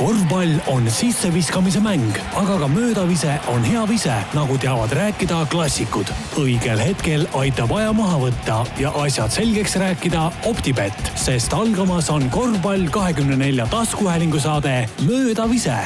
korvpall on sisseviskamise mäng, aga ka möödavise on hea vise, nagu teavad rääkida klassikud. õigel hetkel aitab aja maha võtta ja asjad selgeks rääkida Optibett, sest algamas on korvpall kahekümne nelja taskuhäälingu saade Möödavise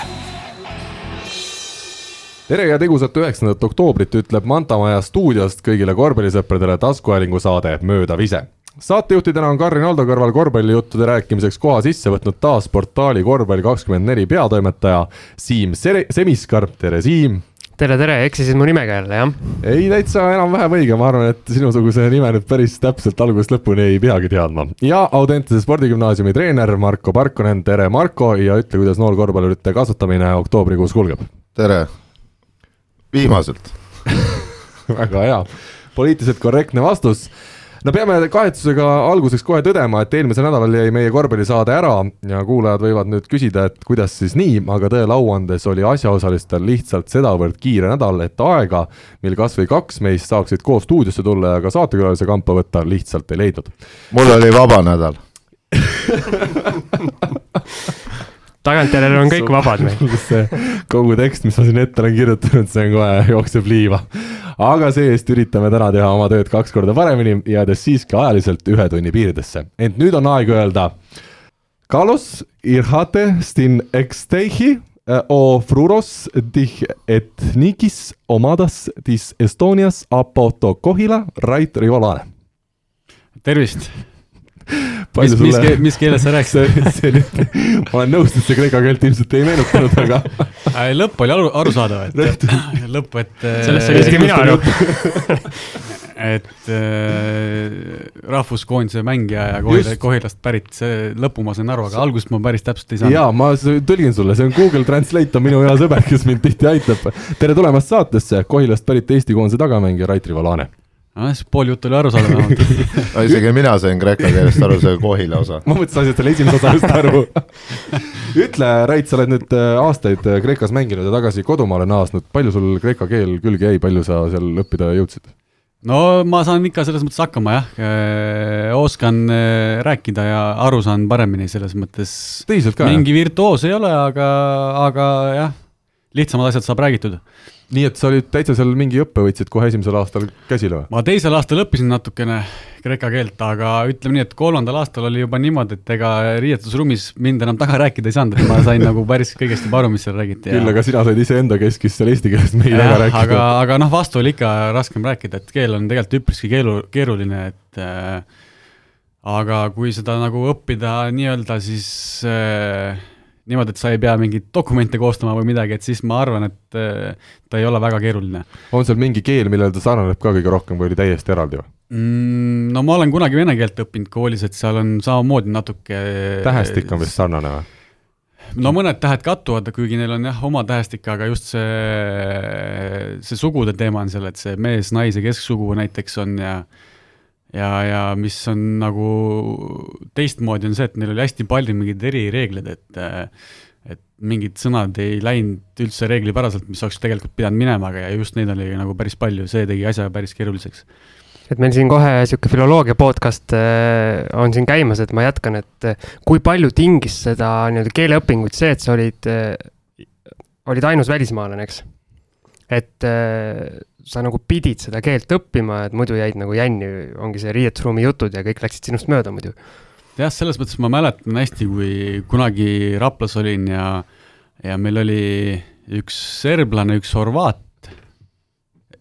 tere ja tegusat üheksandat oktoobrit ütleb Manta Maja stuudiost kõigile korvpallisõpradele taskuhäälingu saade Möödavise saatejuhtidena on Karin Aldo kõrval korvpallijuttude rääkimiseks koha sisse võtnud taas portaali Korvpall kakskümmend neli peatoimetaja Siim Semiskar, tere Siim! tere, tere, eksisid mu nimega jälle, jah? ei, täitsa enam-vähem õige, ma arvan, et sinusuguse nime nüüd päris täpselt algusest lõpuni ei peagi teadma. ja Audentese spordigümnaasiumi treener Marko Parkonen, tere Marko ja ütle, kuidas noorkorvpallurite kasvatamine oktoobrikuus kulgeb. tere, viimaselt väga hea, poliitiliselt korrektne vastus no peame kahetsusega alguseks kohe tõdema, et eelmisel nädalal jäi meie korvpallisaade ära ja kuulajad võivad nüüd küsida, et kuidas siis nii, aga tõele au andes oli asjaosalistel lihtsalt sedavõrd kiire nädal, et aega, mil kas või kaks meist saaksid koos stuudiosse tulla ja ka saatekülalise kampa võtta, lihtsalt ei leidnud. mul oli vaba nädal tagantjärele on kõik vabad meil. kogu tekst, mis ma siin ette olen kirjutanud, see on kohe, jookseb liiva. aga see-eest üritame täna teha oma tööd kaks korda paremini, jäädes siiski ajaliselt ühe tunni piiridesse. ent nüüd on aeg öelda. Carlos Irhate stin exteihi eh, o fruros dich etnikis omadas dis Estonias apoto kohila rait rivolane. tervist mis, mis, mis keeles sa rääkisid? ma olen nõus, et see kreeka keelt ilmselt ei meenutanud, aga lõpp oli aru, arusaadav, et lõpp, et sellest sai isegi mina aru et äh, rahvuskoondise mängija ja Kohila, Kohilast pärit, see lõpu ma sain aru, aga algust ma päris täpselt ei saanud. jaa, ma tõlgin sulle, see on Google Translate on minu hea sõber, kes mind tihti aitab. tere tulemast saatesse, Kohilast pärit Eesti koondise tagamängija Rait Rivalane nojah, siis pool juttu oli arusaadav vähemalt isegi mina sain kreeka keelest aru, see Kohila osa. ma mõtlesin, sa said selle esimese osa just aru. Ütle, Rait, sa oled nüüd äh, aastaid äh, Kreekas mänginud ja tagasi kodumaale naasnud, palju sul kreeka keel külge jäi, palju sa seal õppida jõudsid? no ma saan ikka selles mõttes hakkama jah, äh, oskan rääkida ja aru saan paremini selles mõttes. mingi virtuoos ei ole, aga, aga jah, lihtsamad asjad saab räägitud nii et sa olid täitsa seal mingi õppe võtsid kohe esimesel aastal käsile või? ma teisel aastal õppisin natukene kreeka keelt, aga ütleme nii, et kolmandal aastal oli juba niimoodi, et ega riietusruumis mind enam taga rääkida ei saanud, et ma sain nagu päris kõigest juba aru, mis seal räägiti. küll, aga sina said iseenda keskis seal eesti keeles meid taga rääkida. aga, aga noh, vastu oli ikka raskem rääkida, et keel on tegelikult üpriski keelu, keeruline, et äh, aga kui seda nagu õppida nii-öelda, siis äh, niimoodi, et sa ei pea mingeid dokumente koostama või midagi, et siis ma arvan, et äh, ta ei ole väga keeruline. on seal mingi keel, millele ta sarnaneb ka kõige rohkem või oli täiesti eraldi või mm,? no ma olen kunagi vene keelt õppinud koolis, et seal on samamoodi natuke tähestik on vist sarnane või? no mõned tähed kattuvad, kuigi neil on jah, oma tähestik, aga just see, see sugude teema on seal, et see mees-naise kesksugu näiteks on ja ja, ja mis on nagu teistmoodi, on see, et neil oli hästi palju mingeid erireegleid, et et mingid sõnad ei läinud üldse reeglipäraselt, mis oleks tegelikult pidanud minema, aga just neid oli nagu päris palju, see tegi asja päris keeruliseks. et meil siin kohe niisugune filoloogia podcast äh, on siin käimas, et ma jätkan, et äh, kui palju tingis seda nii-öelda keeleõpingut see, et sa olid, äh, olid ainus välismaalane, eks? et sa nagu pidid seda keelt õppima, et muidu jäid nagu jänni, ongi see riietusruumi jutud ja kõik läksid sinust mööda muidu. jah, selles mõttes ma mäletan hästi, kui kunagi Raplas olin ja, ja meil oli üks serblane, üks horvaat,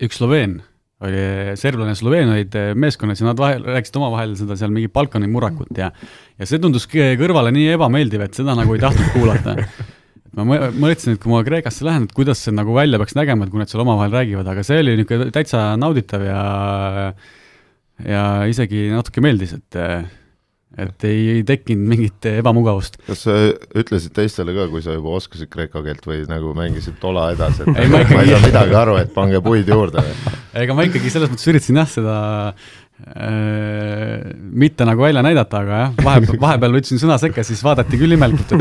üks sloveen oli, serblane ja sloveen olid meeskonnas ja nad vahel, rääkisid omavahel seda seal mingi Balkani murrakut ja ja see tundus kõrvale nii ebameeldiv, et seda nagu ei tahtnud kuulata ma mõtlesin, et kui ma Kreekasse lähen, et kuidas see nagu välja peaks nägema, et kui nad seal omavahel räägivad, aga see oli niisugune täitsa nauditav ja ja isegi natuke meeldis, et et ei, ei tekkinud mingit ebamugavust. kas sa ütlesid teistele ka, kui sa juba oskasid kreeka keelt või nagu mängisid tola edasi, et ei, ma, ikkagi... ma ei saa midagi aru, et pange puid juurde? ega ma ikkagi selles mõttes üritasin jah, seda mitte nagu välja näidata, aga jah, vahepeal, vahepeal võtsin sõna sekka, siis vaadati küll imelikult,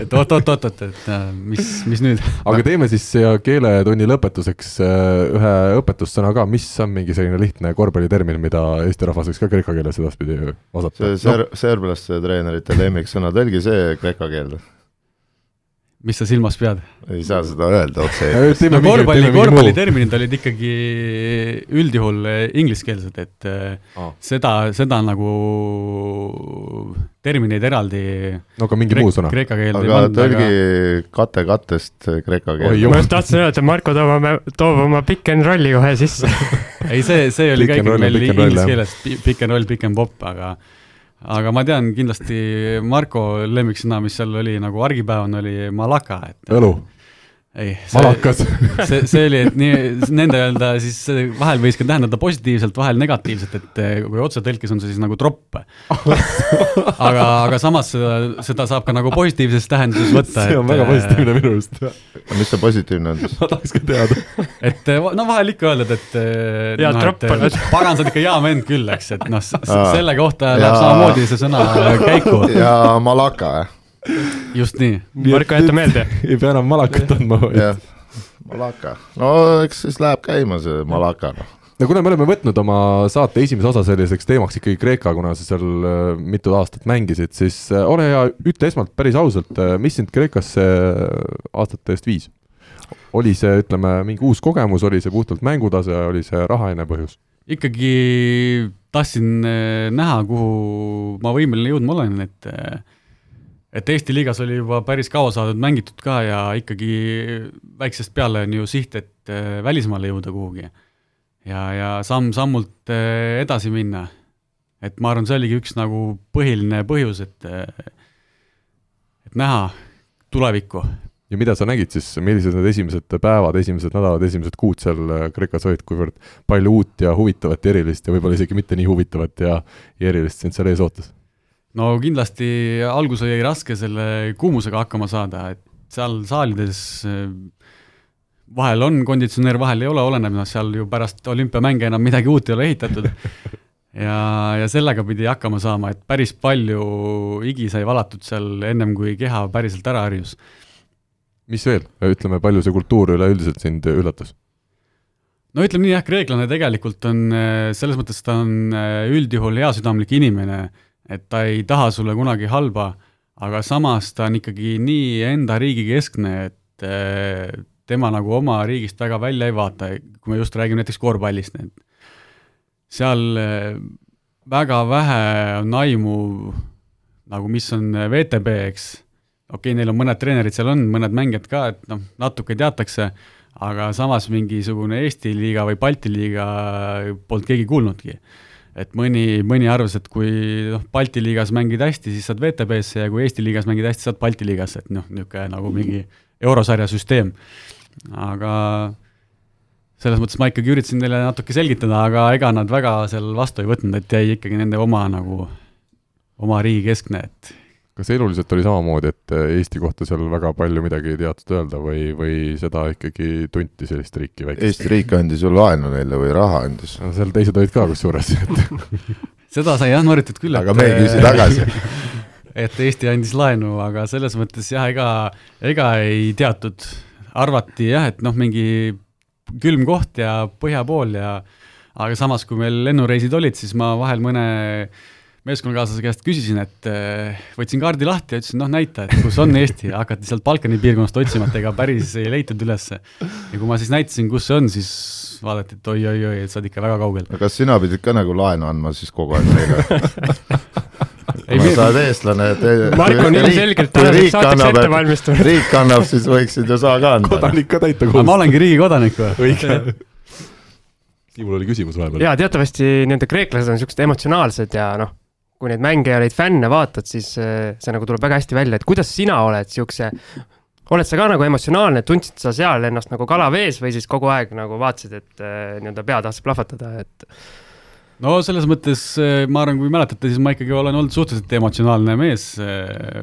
et oot-oot-oot-oot, et äh, mis, mis nüüd. aga teeme siis siia keeletunni lõpetuseks äh, ühe õpetussõna ka, mis on mingi selline lihtne korvpallitermin, mida Eesti rahvas võiks ka kreeka keeles edaspidi osata? see ser-, serblaste treenerite lemmiksõna, tõlgi see kreeka keelde mis sa silmas pead? ei saa seda öelda otse. no korvpalli, korvpalliterminid olid ikkagi üldjuhul eh, ingliskeelsed, et Aa. seda, seda nagu termineid eraldi no aga mingi muu sõna. kreeka keelde ei aga tõlgi aga kate kattest kreeka Oi, keelde ma just tahtsin öelda, et Marko toob oma, toob oma pick and rolli kohe sisse. ei, see, see oli ka ikkagi meil inglise keeles, pick and roll, pick and pop, aga aga ma tean kindlasti Marko lemmiksõna, mis seal oli nagu argipäevane, oli malaka, et õlu, ei, malakas. see, see oli, et nii, nende öelda siis see vahel võis ka tähendada positiivselt, vahel negatiivselt, et eh, kui otsetõlkes on see siis nagu tropp. aga, aga samas seda, seda saab ka nagu positiivses tähenduses võtta. see on väga positiivne minu arust. mis see positiivne on siis? ma tahaks ka teada. et eh, no vahel ikka öeldad, et eh, Hea noh, tropp et, et pagan, sa oled ikka hea vend küll, eks, et noh, selle kohta läheb samamoodi see sõna käiku, ja malaka, just nii. Marko, jäta meelde. ei pea enam malakat andma. jah, malaka. no eks siis läheb käima see malaka, noh. no kuna me oleme võtnud oma saate esimese osa selliseks teemaks ikkagi Kreeka, kuna sa seal äh, mitu aastat mängisid, siis äh, ole hea, ütle esmalt päris ausalt, mis sind Kreekasse aastate eest viis? oli see, ütleme, mingi uus kogemus, oli see puhtalt mängutase, oli see rahaline põhjus? ikkagi tahtsin näha, kuhu ma võimeline jõudma olen, et et Eesti liigas oli juba päris kaua saadud mängitud ka ja ikkagi väiksest peale on ju siht, et eh, välismaale jõuda kuhugi. ja, ja samm-sammult eh, edasi minna. et ma arvan, see oligi üks nagu põhiline põhjus, et et näha tulevikku ja mida sa nägid siis, millised need esimesed päevad, esimesed nädalad, esimesed kuud seal äh, Kreekas olid, kuivõrd palju uut ja huvitavat ja erilist ja võib-olla isegi mitte nii huvitavat ja, ja erilist sind seal ees ootas? No kindlasti algus oli raske selle kuumusega hakkama saada, et seal saalides eh, vahel on konditsioneer, vahel ei ole, oleneb, noh seal ju pärast olümpiamänge enam midagi uut ei ole ehitatud. ja, ja sellega pidi hakkama saama, et päris palju higi sai valatud seal ennem kui keha päriselt ära harjus. mis veel, ütleme, palju see kultuur üleüldiselt sind üllatas? no ütleme nii jah, kreeklane tegelikult on eh, selles mõttes, ta on eh, üldjuhul heasüdamlik inimene, et ta ei taha sulle kunagi halba, aga samas ta on ikkagi nii enda riigi keskne, et eh, tema nagu oma riigist väga välja ei vaata, kui me just räägime näiteks korvpallist, et seal eh, väga vähe on aimu nagu mis on VTB, eks, okei okay,, neil on mõned treenerid seal on, mõned mängijad ka, et noh, natuke teatakse, aga samas mingisugune Eesti liiga või Balti liiga polnud keegi kuulnudki. Et mõni, mõni arvas, et kui noh, Balti liigas mängid hästi, siis saad VTB-sse ja kui Eesti liigas mängid hästi, saad Balti liigasse, et noh, niisugune nagu mingi eurosarja süsteem. aga selles mõttes ma ikkagi üritasin neile natuke selgitada, aga ega nad väga seal vastu ei võtnud, et jäi ikkagi nende oma nagu, oma riigi keskne, et kas eluliselt oli samamoodi, et äh, Eesti kohta seal väga palju midagi ei teatud öelda või, või seda ikkagi tunti sellist riiki väikest? Eesti riik andis ju laenu neile või raha andis, no seal teised olid ka kusjuures, et seda sai jah noritud küll, aga me ei küsi tagasi. et Eesti andis laenu, aga selles mõttes jah, ega, ega ei teatud, arvati jah, et noh, mingi külm koht ja põhja pool ja aga samas, kui meil lennureisid olid, siis ma vahel mõne meeskonnakaaslase käest küsisin, et eh, võtsin kaardi lahti ja ütlesin, noh näita, et kus on Eesti ja hakati sealt Balkani piirkonnast otsima, et ega päris ei leitud ülesse. ja kui ma siis näitasin, kus see on, siis vaadati, et oi-oi-oi, et sa oled ikka väga kaugel. kas sina pidid ka nagu laenu andma siis kogu aeg neile? Ei, kuna me- sa oled eestlane, et Marko on ilmselgelt tänaseks saateks ette valmistunud. riik annab, siis võiksid ju sa ka anda. kodanik ka täita aga ma kohust. olengi riigi kodanik või? õige. Siimul oli küsimus vahepeal. jaa, teatavasti nii-öelda kreeklased on siuksed emotsionaalsed ja noh, kui neid mänge ja neid fänne vaatad, siis äh, see nagu tuleb väga hästi välja, et kuidas sina oled siukse, oled sa ka nagu emotsionaalne, tundsid sa seal ennast nagu kala vees või siis kogu aeg nagu vaatasid, et äh, nii-öelda pea tahtis plahvatada, et? No selles mõttes eh, ma arvan, kui mäletate, siis ma ikkagi olen olnud suhteliselt emotsionaalne mees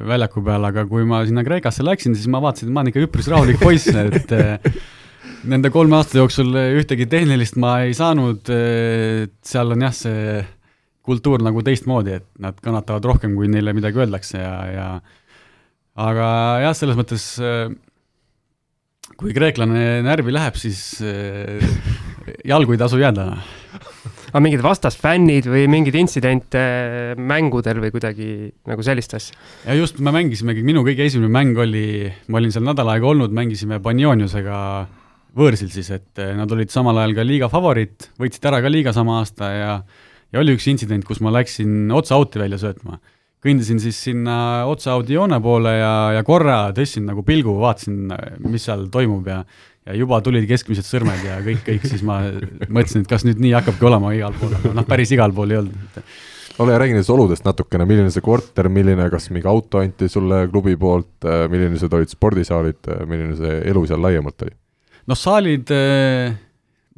väljaku peal, aga kui ma sinna Kreekasse läksin, siis ma vaatasin, et ma olen ikka üpris rahulik poiss, et nende kolme aasta jooksul ühtegi tehnilist ma ei saanud, seal on jah, see kultuur nagu teistmoodi, et nad kannatavad rohkem, kui neile midagi öeldakse ja, ja aga jah, selles mõttes eh, kui kreeklane närvi läheb, siis eh, jalgu ei tasu jääda aga mingid vastasfännid või mingeid intsidente mängudel või kuidagi nagu sellist asja? ja just, me mängisimegi, minu kõige esimene mäng oli, ma olin seal nädal aega olnud, mängisime Banioniusega võõrsil siis, et nad olid samal ajal ka liiga favoriit, võitsid ära ka liiga sama aasta ja ja oli üks intsident, kus ma läksin otse out'i välja söötma. kõndisin siis sinna otse out'i joone poole ja, ja korra tõstsin nagu pilgu, vaatasin, mis seal toimub ja ja juba tulid keskmised sõrmed ja kõik, kõik, siis ma mõtlesin, et kas nüüd nii hakkabki olema igal pool, aga noh, päris igal pool ei olnud. ole hea, räägi nendest oludest natukene, milline see korter, milline, kas mingi auto anti sulle klubi poolt, millised olid spordisaalid, milline see elu seal laiemalt oli? noh, saalid äh,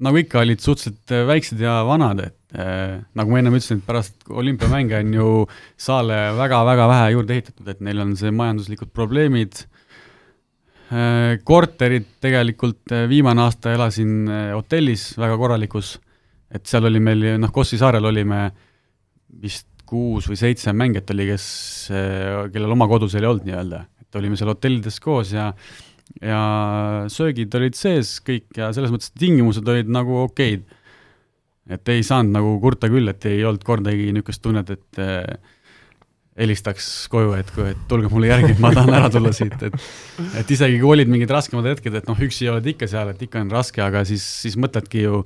nagu ikka, olid suhteliselt äh, väiksed ja vanad, et äh, nagu ma ennem ütlesin, et pärast olümpiamänge on ju saale väga-väga vähe juurde ehitatud, et neil on see majanduslikud probleemid äh,. korterid tegelikult äh, viimane aasta elasin äh, hotellis väga korralikus, et seal oli meil, noh, Kossi saarel olime vist kuus või seitse mängijat oli, kes, kellel oma kodu seal ei olnud nii-öelda, et olime seal hotellides koos ja ja söögid olid sees kõik ja selles mõttes tingimused olid nagu okeid. Et ei saanud nagu kurta küll, et ei olnud kordagi niisugust tunnet, et eh, helistaks koju, et, et tulge mulle järgi, et ma tahan ära tulla siit, et et isegi kui olid mingid raskemad hetked, et noh, üksi oled ikka seal, et ikka on raske, aga siis, siis mõtledki ju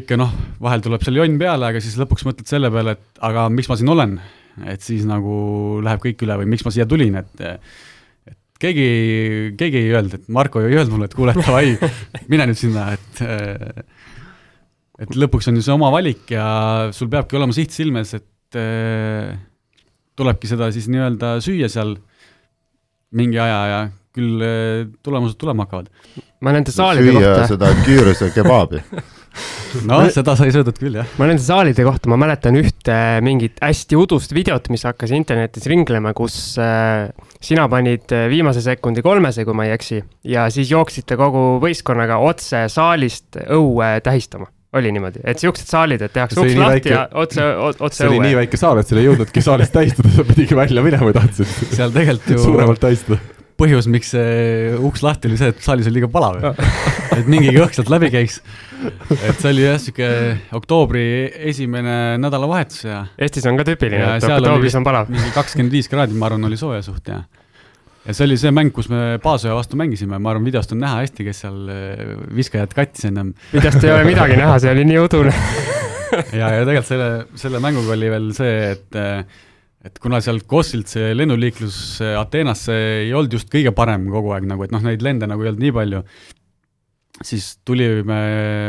ikka noh, vahel tuleb seal jonn peale, aga siis lõpuks mõtled selle peale, et aga miks ma siin olen, et siis nagu läheb kõik üle või miks ma siia tulin, et keegi, keegi ei öelnud, et Marko ei öelnud mulle, et kuule, davai, mine nüüd sinna, et et lõpuks on ju see oma valik ja sul peabki olema siht silmes, et tulebki seda siis nii-öelda süüa seal mingi aja ja küll tulemused tulema hakkavad. ma nende saalide süüa kohta seda küüruse kebaabi no seda sai söödud küll, jah. ma nende saalide kohta, ma mäletan ühte mingit hästi udust videot, mis hakkas internetis ringlema, kus äh, sina panid äh, viimase sekundi kolmese, kui ma ei eksi, ja siis jooksite kogu võistkonnaga otse saalist õue tähistama oli niimoodi, et siuksed saalid, et tehakse uks lahti väike, ja otse, otse see õue. oli nii väike saal, et seal ei jõudnudki saalist tähistada, sa pidigi välja minema, kui tahtsid. seal tegelikult ju suuremalt tähistada põhjus, miks see uks lahti oli see, et saalis oli liiga palav et mingi õhk sealt läbi käiks. et see oli jah, sihuke oktoobri esimene nädalavahetus ja. Eestis on ka tüüpiline, et oktoobris on palav. mingi kakskümmend viis kraadi, ma arvan, oli sooja suht ja. Ja see oli see mäng, kus me Paasöö vastu mängisime, ma arvan, videost on näha hästi, kes seal eh, viskajat kattis ennem. videost ei ole midagi näha, see oli nii udune. Ja, ja tegelikult selle, selle mänguga oli veel see, et eh, et kuna sealt Kossilt see lennuliiklus Ateenasse ei olnud just kõige parem kogu aeg nagu, et noh, neid lende nagu ei olnud nii palju, siis tulime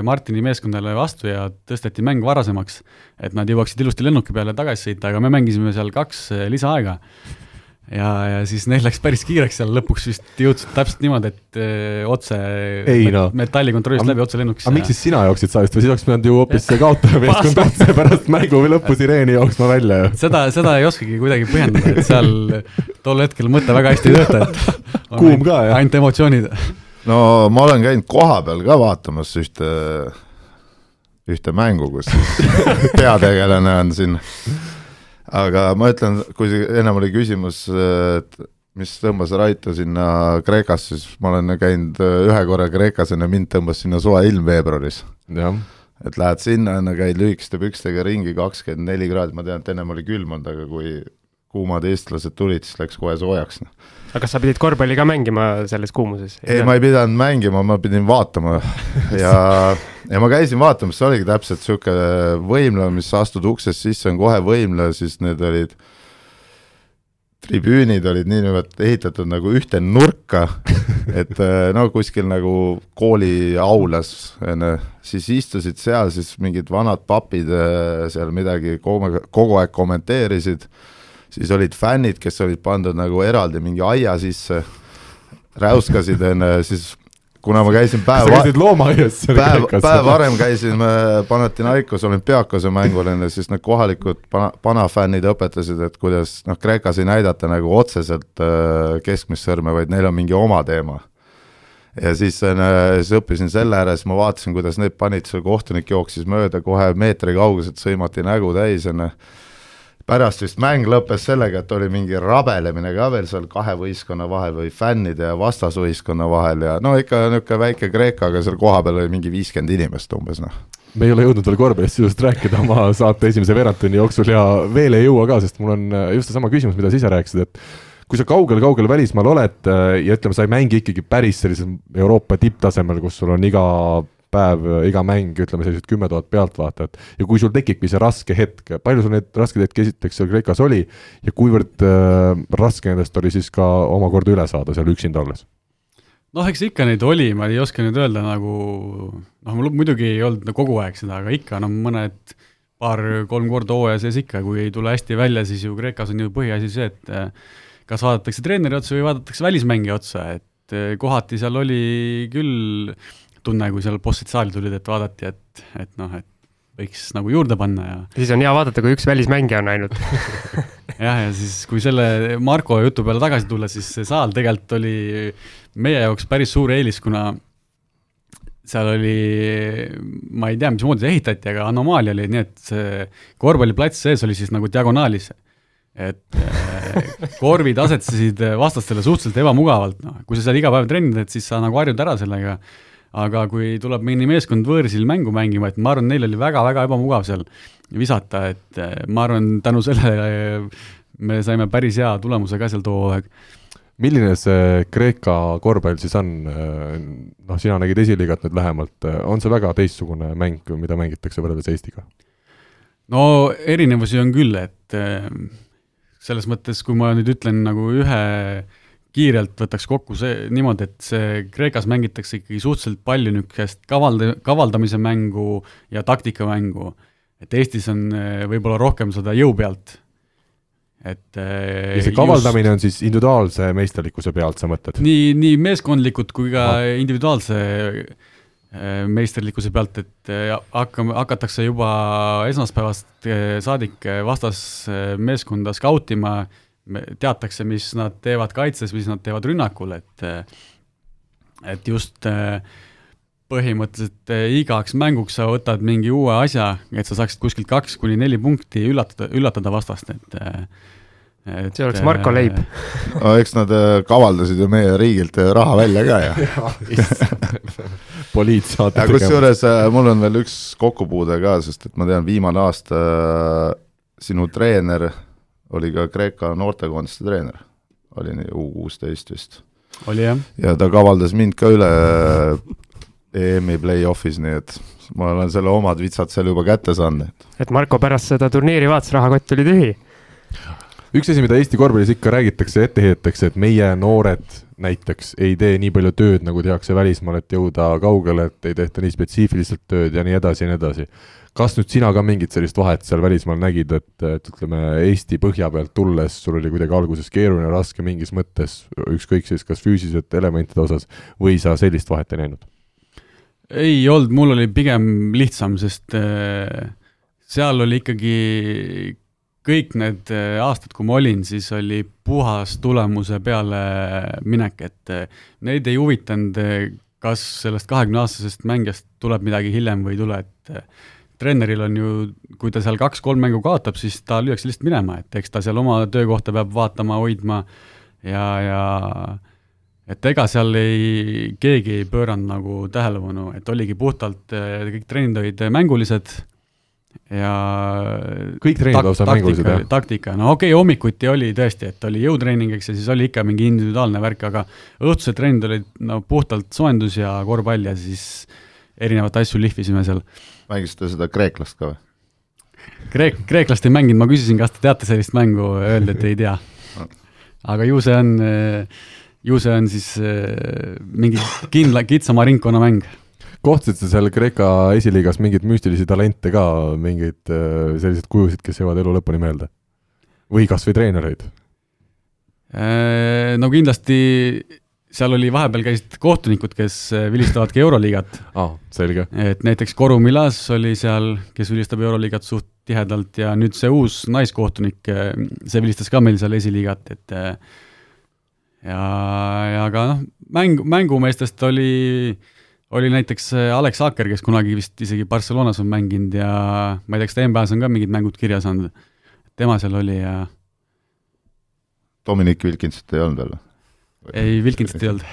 Martini meeskondale vastu ja tõsteti mäng varasemaks, et nad jõuaksid ilusti lennuki peale tagasi sõita, aga me mängisime seal kaks lisaaega ja, ja siis neil läks päris kiireks seal lõpuks vist jõudsid täpselt niimoodi, et öö, otse ei, no. metallikontrollist läbi otse lennukisse. aga miks siis sina jooksid saalist või siis oleks pidanud ju hoopis see kaotaja meeskond otse pärast mängu või lõppu sireeni jooksma välja ju? seda, seda ei oskagi kuidagi põhjendada, et seal tol hetkel mõte väga hästi ei tööta, et kuum ka jah? ainult emotsioonid. no ma olen käinud kohapeal ka vaatamas ühte, ühte mängu, kus peategelane on siin aga ma ütlen, kui ennem oli küsimus, et mis tõmbas Raitu sinna Kreekasse, siis ma olen käinud ühe korra Kreekas, enne mind tõmbas sinna soe ilm veebruaris. et lähed sinna, enne käid lühikeste pükstega ringi, kakskümmend neli kraadi, ma tean, et ennem oli külm olnud, aga kui kuumad eestlased tulid, siis läks kohe soojaks. Noh. aga kas sa pidid korvpalli ka mängima selles kuumuses? ei, ma ei pidanud mängima, ma pidin vaatama ja, ja ma käisin vaatamas, see oligi täpselt niisugune võimla, mis astud uksest sisse, on kohe võimla, siis need olid tribüünid olid niinimetatud ehitatud nagu ühte nurka, et äh, no kuskil nagu kooli aulas, onju, siis istusid seal siis mingid vanad papid äh, seal midagi kogu, kogu aeg kommenteerisid siis olid fännid, kes olid pandud nagu eraldi mingi aia sisse, räuskasid enne, siis kuna ma käisin päev sa käisid loomaaias päev, päev varem käisin Panathinaikos olümpiaakose mängul enne, siis need kohalikud pana, panafännid õpetasid, et kuidas noh, Kreekas ei näidata nagu otseselt äh, keskmist sõrme, vaid neil on mingi oma teema. ja siis, äh, siis õppisin selle ääres, ma vaatasin, kuidas need panid, see kohtunik jooksis mööda kohe meetri kauguselt, sõimati nägu täis, onju pärast vist mäng lõppes sellega, et oli mingi rabelemine ka veel seal kahe võistkonna vahel või fännide ja vastasvõistkonna vahel ja no ikka niisugune väike Kreeka, aga seal kohapeal oli mingi viiskümmend inimest umbes noh. Me ei ole jõudnud veel korvpallist sisust rääkida oma saate esimese veerandtunni jooksul ja veel ei jõua ka, sest mul on äh, just seesama küsimus, mida sa ise rääkisid, et kui sa kaugel-kaugel välismaal oled äh, ja ütleme, sa ei mängi ikkagi päris sellisel Euroopa tipptasemel, kus sul on iga päev, iga mäng, ütleme sellised kümme tuhat pealtvaatajat. ja kui sul tekibki see raske hetk, palju sul neid raskeid hetki esiteks seal Kreekas oli ja kuivõrd äh, raske nendest oli siis ka omakorda üle saada seal üksinda olles? noh, eks ikka neid oli, ma ei oska nüüd öelda nagu, noh, mul muidugi ei olnud kogu aeg seda, aga ikka no mõned paar-kolm korda hooaja sees ikka, kui ei tule hästi välja, siis ju Kreekas on ju põhiasi see, et äh, kas vaadatakse treeneri otsa või vaadatakse välismängija otsa, et äh, kohati seal oli küll tunne, kui seal bossid saali tulid, et vaadati, et, et noh, et võiks nagu juurde panna ja. siis on hea vaadata, kui üks välismängija on ainult jah, ja siis, kui selle Marko jutu peale tagasi tulla, siis see saal tegelikult oli meie jaoks päris suur eelis, kuna seal oli, ma ei tea, mismoodi see ehitati, aga anomaalia oli nii, et see korvpalliplats sees oli siis nagu diagonaalis. et äh, korvid asetasid vastastele suhteliselt ebamugavalt, noh, kui sa seal iga päev trenni teed, siis sa nagu harjud ära sellega aga kui tuleb mõni meeskond võõrsil mängu mängima, et ma arvan, neil oli väga-väga ebamugav seal visata, et eh, ma arvan, tänu sellele eh, me saime päris hea tulemuse ka seal too aeg milline see Kreeka korvpall siis on, eh, noh, sina nägid esiliigat nüüd lähemalt, on see väga teistsugune mäng, mida mängitakse võrreldes Eestiga? no erinevusi on küll, et selles mõttes, kui ma nüüd ütlen nagu ühe kiirelt võtaks kokku see niimoodi, et see Kreekas mängitakse ikkagi suhteliselt palju niisugust kavalda, kavaldamise mängu ja taktikamängu. et Eestis on eh, võib-olla rohkem seda jõu pealt, et eh, ja see kavaldamine just, on siis individuaalse meisterlikkuse pealt, sa mõtled? nii, nii meeskondlikult kui ka no. individuaalse eh, meisterlikkuse pealt, et hakkame, hakatakse juba esmaspäevast saadik vastasmeeskonda skautima teatakse, mis nad teevad kaitses, mis nad teevad rünnakul, et et just põhimõtteliselt igaks mänguks sa võtad mingi uue asja, et sa saaksid kuskilt kaks kuni neli punkti üllatada, üllatada vastast, et et see oleks Marko Leib no eks nad kavaldasid ju meie riigilt raha välja ka ju poliit saate tegema. kusjuures mul on veel üks kokkupuude ka, sest et ma tean, viimane aasta sinu treener oli ka Kreeka noortekoondiste treener, oli nii U kuusteist vist. oli jah. ja ta kavaldas mind ka üle EM-i play-off'is, nii et ma olen selle omad vitsad seal juba kätte saanud. et Marko pärast seda turniiri vaatas, rahakott oli tühi? Üks asi, mida Eesti korvpallis ikka räägitakse, ette heidetakse, et meie noored näiteks ei tee nii palju tööd, nagu tehakse välismaal, et jõuda kaugele, et ei tehta nii spetsiifiliselt tööd ja nii edasi ja nii edasi kas nüüd sina ka mingit sellist vahet seal välismaal nägid, et, et ütleme, Eesti põhja pealt tulles sul oli kuidagi alguses keeruline, raske mingis mõttes, ükskõik siis kas füüsilisete elementide osas, või sa sellist vahet ei näinud? ei olnud, mul oli pigem lihtsam, sest äh, seal oli ikkagi kõik need äh, aastad, kui ma olin, siis oli puhas tulemuse peale minek, et äh, neid ei huvitanud, kas sellest kahekümne-aastasest mängijast tuleb midagi hiljem või ei tule, et treeneril on ju, kui ta seal kaks-kolm mängu kaotab, siis ta lüüakse lihtsalt minema, et eks ta seal oma töökohta peab vaatama, hoidma ja, ja et ega seal ei, keegi ei pööranud nagu tähelepanu, et oligi puhtalt, kõik trennid olid mängulised ja kõik treenid lausa mängulised, jah? taktika, no okei okay,, hommikuti oli tõesti, et oli jõutreening, eks, ja siis oli ikka mingi individuaalne värk, aga õhtused trennid olid no puhtalt soojendus ja korvpall ja siis erinevaid asju lihvisime seal mängisite seda kreeklast ka või? Kreek-, kreeklast ei mänginud, ma küsisin, kas te teate sellist mängu, öeldi, et ei tea. aga ju see on, ju see on siis eh, mingi kindla, kitsama ringkonna mäng. Kohtasite seal Kreeka esiliigas mingeid müstilisi talente ka, mingeid eh, selliseid kujusid, kes jäävad elu lõpuni meelde? või kas või treenereid? Eh, no kindlasti seal oli, vahepeal käisid kohtunikud, kes eh, vilistavadki Euroliigat ah,. selge. et näiteks Koru Milas oli seal, kes vilistab Euroliigat suht tihedalt ja nüüd see uus naiskohtunik, see vilistas ka meil seal esiliigat, et ja, ja ka noh, mäng, mängumeestest oli, oli näiteks Alex Aker, kes kunagi vist isegi Barcelonas on mänginud ja ma ei tea, kas ta NBA-s on ka mingid mängud kirja saanud. tema seal oli ja Dominic Wilkinsit ei olnud veel või? ei, Wilkinsit ei olnud.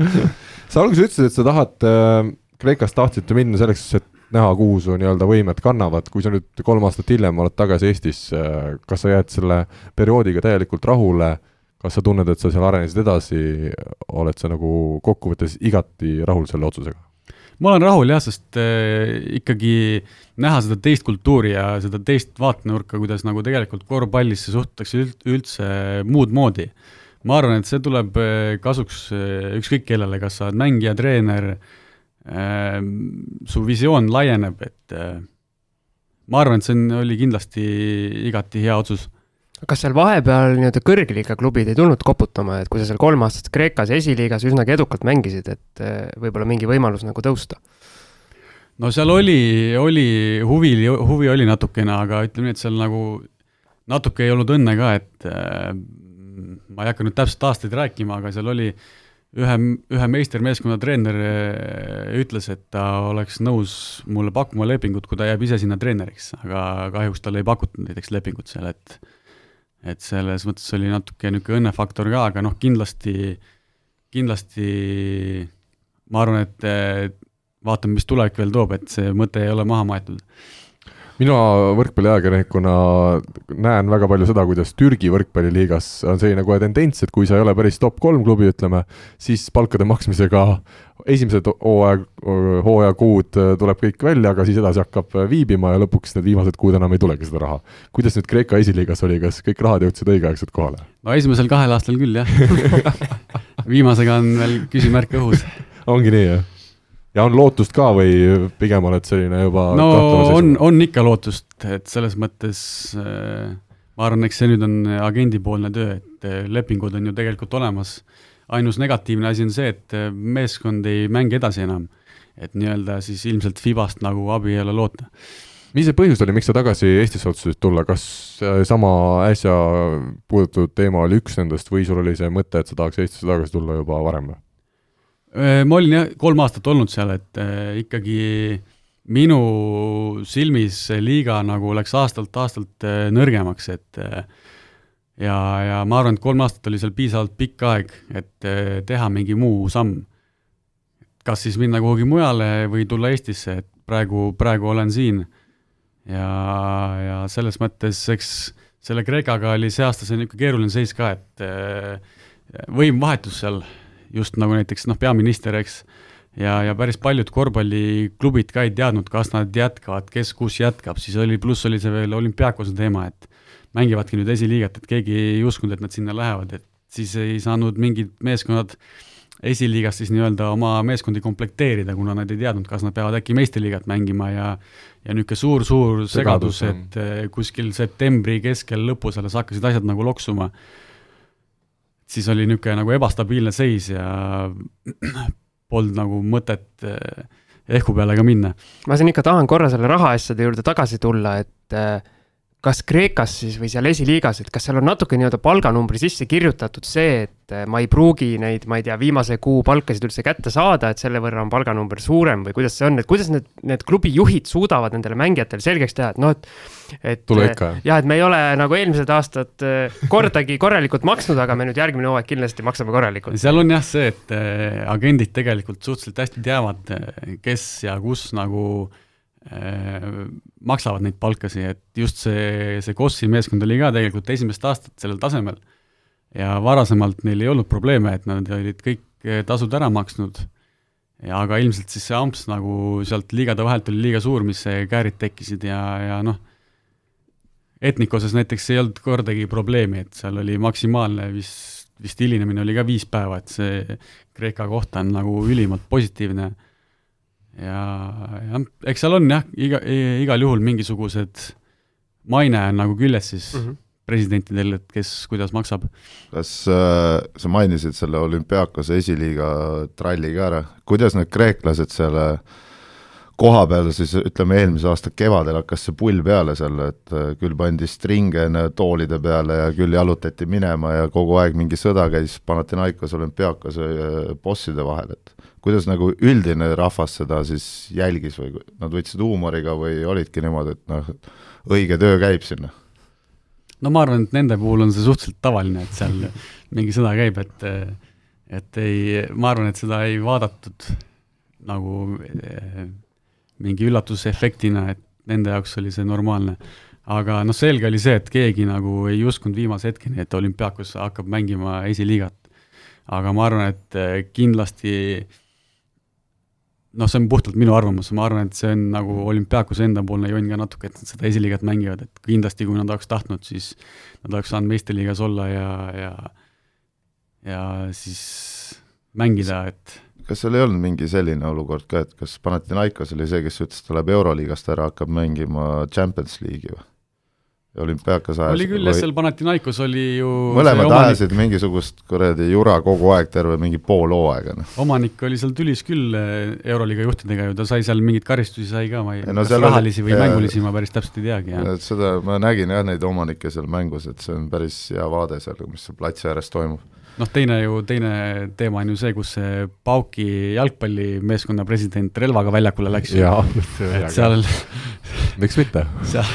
sa alguses ütlesid, et sa tahad äh,, Kreekast tahtsite minna selleks, et näha, kuhu su nii-öelda võimed kannavad, kui sa nüüd kolm aastat hiljem oled tagasi Eestis äh,, kas sa jääd selle perioodiga täielikult rahule, kas sa tunned, et sa seal arenesid edasi, oled sa nagu kokkuvõttes igati rahul selle otsusega? ma olen rahul jah, sest äh, ikkagi näha seda teist kultuuri ja seda teist vaatenurka, kuidas nagu tegelikult korvpallisse suhtutakse üld, üldse muud moodi. ma arvan, et see tuleb äh, kasuks äh, ükskõik kellele, kas sa oled mängija, treener äh,, su visioon laieneb, et äh, ma arvan, et see on, oli kindlasti igati hea otsus kas seal vahepeal nii-öelda kõrgliiga klubid ei tulnud koputama, et kui sa seal kolm aastat Kreekas esiliigas üsnagi edukalt mängisid, et eh, võib-olla mingi võimalus nagu tõusta? no seal oli, oli huvi, huvi oli natukene, aga ütleme nii, et seal nagu natuke ei olnud õnne ka, et äh, ma ei hakka nüüd täpselt aastaid rääkima, aga seal oli ühe, ühe meistermeeskonna treener äh, ütles, et ta oleks nõus mulle pakkuma lepingut, kui ta jääb ise sinna treeneriks, aga kahjuks talle ei pakutud näiteks lepingut seal, et et selles mõttes oli natuke niisugune õnnefaktor ka, aga noh, kindlasti, kindlasti ma arvan, et vaatame, mis tulevik veel toob, et see mõte ei ole maha maetud. Mina võrkpalliajakirjanikuna näen väga palju seda, kuidas Türgi võrkpalliliigas on selline kohe tendents, et kui sa ei ole päris top kolm klubi, ütleme, siis palkade maksmisega esimesed hooaeg, hooajakuud tuleb kõik välja, aga siis edasi hakkab viibima ja lõpuks need viimased kuud enam ei tulegi seda raha. kuidas nüüd Kreeka esiliigas oli, kas kõik rahad jõudsid õigeaegselt kohale? no esimesel kahel aastal küll, jah viimasega on veel küsimärk õhus. ongi nii, jah? ja on lootust ka või pigem oled selline juba no on, on ikka lootust, et selles mõttes äh, ma arvan, eks see nüüd on agendipoolne töö, et äh, lepingud on ju tegelikult olemas, ainus negatiivne asi on see, et äh, meeskond ei mängi edasi enam. et nii-öelda siis ilmselt Fibast nagu abi ei ole loota mis see põhjus oli, miks sa tagasi Eestisse otsustasid tulla, kas sama äsja puudutatud teema oli üks nendest või sul oli see mõte, et sa tahaks Eestisse tagasi tulla juba varem või? Äh, ma olin jah, kolm aastat olnud seal, et äh, ikkagi minu silmis see liiga nagu läks aastalt-aastalt äh, nõrgemaks, et ja, ja ma arvan, et kolm aastat oli seal piisavalt pikk aeg, et teha mingi muu samm. kas siis minna kuhugi mujale või tulla Eestisse, et praegu, praegu olen siin. ja, ja selles mõttes, eks selle Kreekaga oli see aasta, see niisugune keeruline seis ka, et võim vahetus seal just nagu näiteks noh, peaminister, eks, ja, ja päris paljud korvpalliklubid ka ei teadnud, kas nad jätkavad, kes kus jätkab, siis oli, pluss oli see veel olümpiaakose teema, et mängivadki nüüd esiliigat, et keegi ei uskunud, et nad sinna lähevad, et siis ei saanud mingid meeskonnad esiliigas siis nii-öelda oma meeskondi komplekteerida, kuna nad ei teadnud, kas nad peavad äkki meistriliigat mängima ja ja niisugune suur-suur segadus, segadus, et eh, kuskil septembri keskel, lõpus alles hakkasid asjad nagu loksuma siis oli niisugune nagu ebastabiilne seis ja polnud nagu mõtet eh, ehku peale ka minna. ma siin ikka tahan korra selle rahaasjade juurde tagasi tulla, et eh, kas Kreekas siis või seal esiliigas, et kas seal on natuke nii-öelda palganumbri sisse kirjutatud see, et eh, ma ei pruugi neid, ma ei tea, viimase kuu palkasid üldse kätte saada, et selle võrra on palganumber suurem või kuidas see on, et kuidas need, need klubi juhid suudavad nendele mängijatele selgeks teha, et noh, et. et jah, et me ei ole nagu eelmised aastad eh, kordagi korralikult maksnud, aga me nüüd järgmine hooaeg kindlasti maksame korralikult. seal on jah see, et eh, agendid tegelikult suhteliselt hästi teavad, kes ja kus nagu maksavad neid palkasid, et just see, see Kossi meeskond oli ka tegelikult esimest aastat sellel tasemel. ja varasemalt neil ei olnud probleeme, et nad olid kõik äh, tasud ära maksnud. aga ilmselt siis see amps nagu sealt liigade vahelt oli liiga suur, mis käärid tekkisid ja, ja noh, Etnikoses näiteks ei olnud kordagi probleemi, et seal oli maksimaalne vist, vist hilinemine oli ka viis päeva, et see Kreeka kohta on nagu ülimalt positiivne ja, jah, eks seal on jah, iga, igal juhul mingisugused maine on nagu küljes siis mm -hmm. presidentidel, et kes kuidas maksab. kas äh, sa mainisid selle olümpiaakose esiliiga tralli ka ära, kuidas need kreeklased selle koha peal siis ütleme, eelmise aasta kevadel hakkas see pull peale seal, et äh, küll pandi stringe toolide peale ja küll jalutati minema ja kogu aeg mingi sõda käis Panathinaikos, olümpiaakos bosside vahel, et kuidas nagu üldine rahvas seda siis jälgis või nad võtsid huumoriga või olidki niimoodi, et noh, õige töö käib sinna? no ma arvan, et nende puhul on see suhteliselt tavaline, et seal mingi sõda käib, et et ei, ma arvan, et seda ei vaadatud nagu eh, mingi üllatusefektina, et nende jaoks oli see normaalne. aga noh, selge oli see, et keegi nagu ei uskunud viimase hetkeni, et olümpiaakos hakkab mängima esiliigat. aga ma arvan, et eh, kindlasti noh, see on puhtalt minu arvamus, ma arvan, et see on nagu olümpiaakuse endapoolne jonn ka natuke, et nad seda esiliigat mängivad, et kindlasti kui nad oleks tahtnud, siis nad oleks saanud meistriliigas olla ja, ja ja siis mängida, et kas seal ei olnud mingi selline olukord ka, et kas Panathinaikos oli see, kes ütles, et ta läheb Euroliigast ära, hakkab mängima Champions League'i või? olümpiaakas ajas oli küll jah, seal Panathinaikos oli ju mõlemad ajasid mingisugust kuradi jura kogu aeg, terve mingi pool hooaega, noh. omanik oli seal tülis küll eh, Euroliiga juhtidega ju, ta sai seal mingeid karistusi sai ka, ma ei, no, kas rahalisi või mängulisi, ma päris täpselt ei teagi, jah. seda, ma nägin jah, neid omanikke seal mängus, et see on päris hea vaade seal, mis seal platsi ääres toimub noh, teine ju, teine teema on ju see, kus see Pauki jalgpallimeeskonna president relvaga väljakule läks. jaa, seal miks mitte? seal,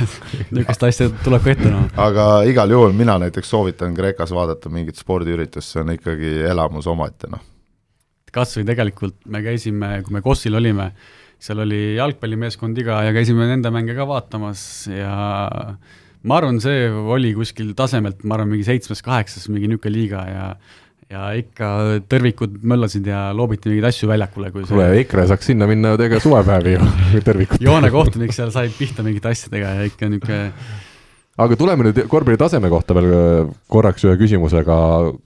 niisugust asja tuleb ka ette, noh. aga igal juhul mina näiteks soovitan Kreekas vaadata mingit spordiüritust, see on ikkagi elamus omaette, noh. kas või tegelikult me käisime, kui me Kossil olime, seal oli jalgpallimeeskondi ka ja käisime nende mänge ka vaatamas ja ma arvan, see oli kuskil tasemelt, ma arvan, mingi seitsmes-kaheksas, mingi niisugune liiga ja ja ikka tõrvikud möllasid ja loobiti mingeid asju väljakule, kui kuule see..., EKRE saaks sinna minna tegema suvepäevi ju, tõrvikut. joonekohtunik seal sai pihta mingite asjadega ja ikka niisugune aga tuleme nüüd korvpalli taseme kohta veel äh, korraks ühe küsimusega,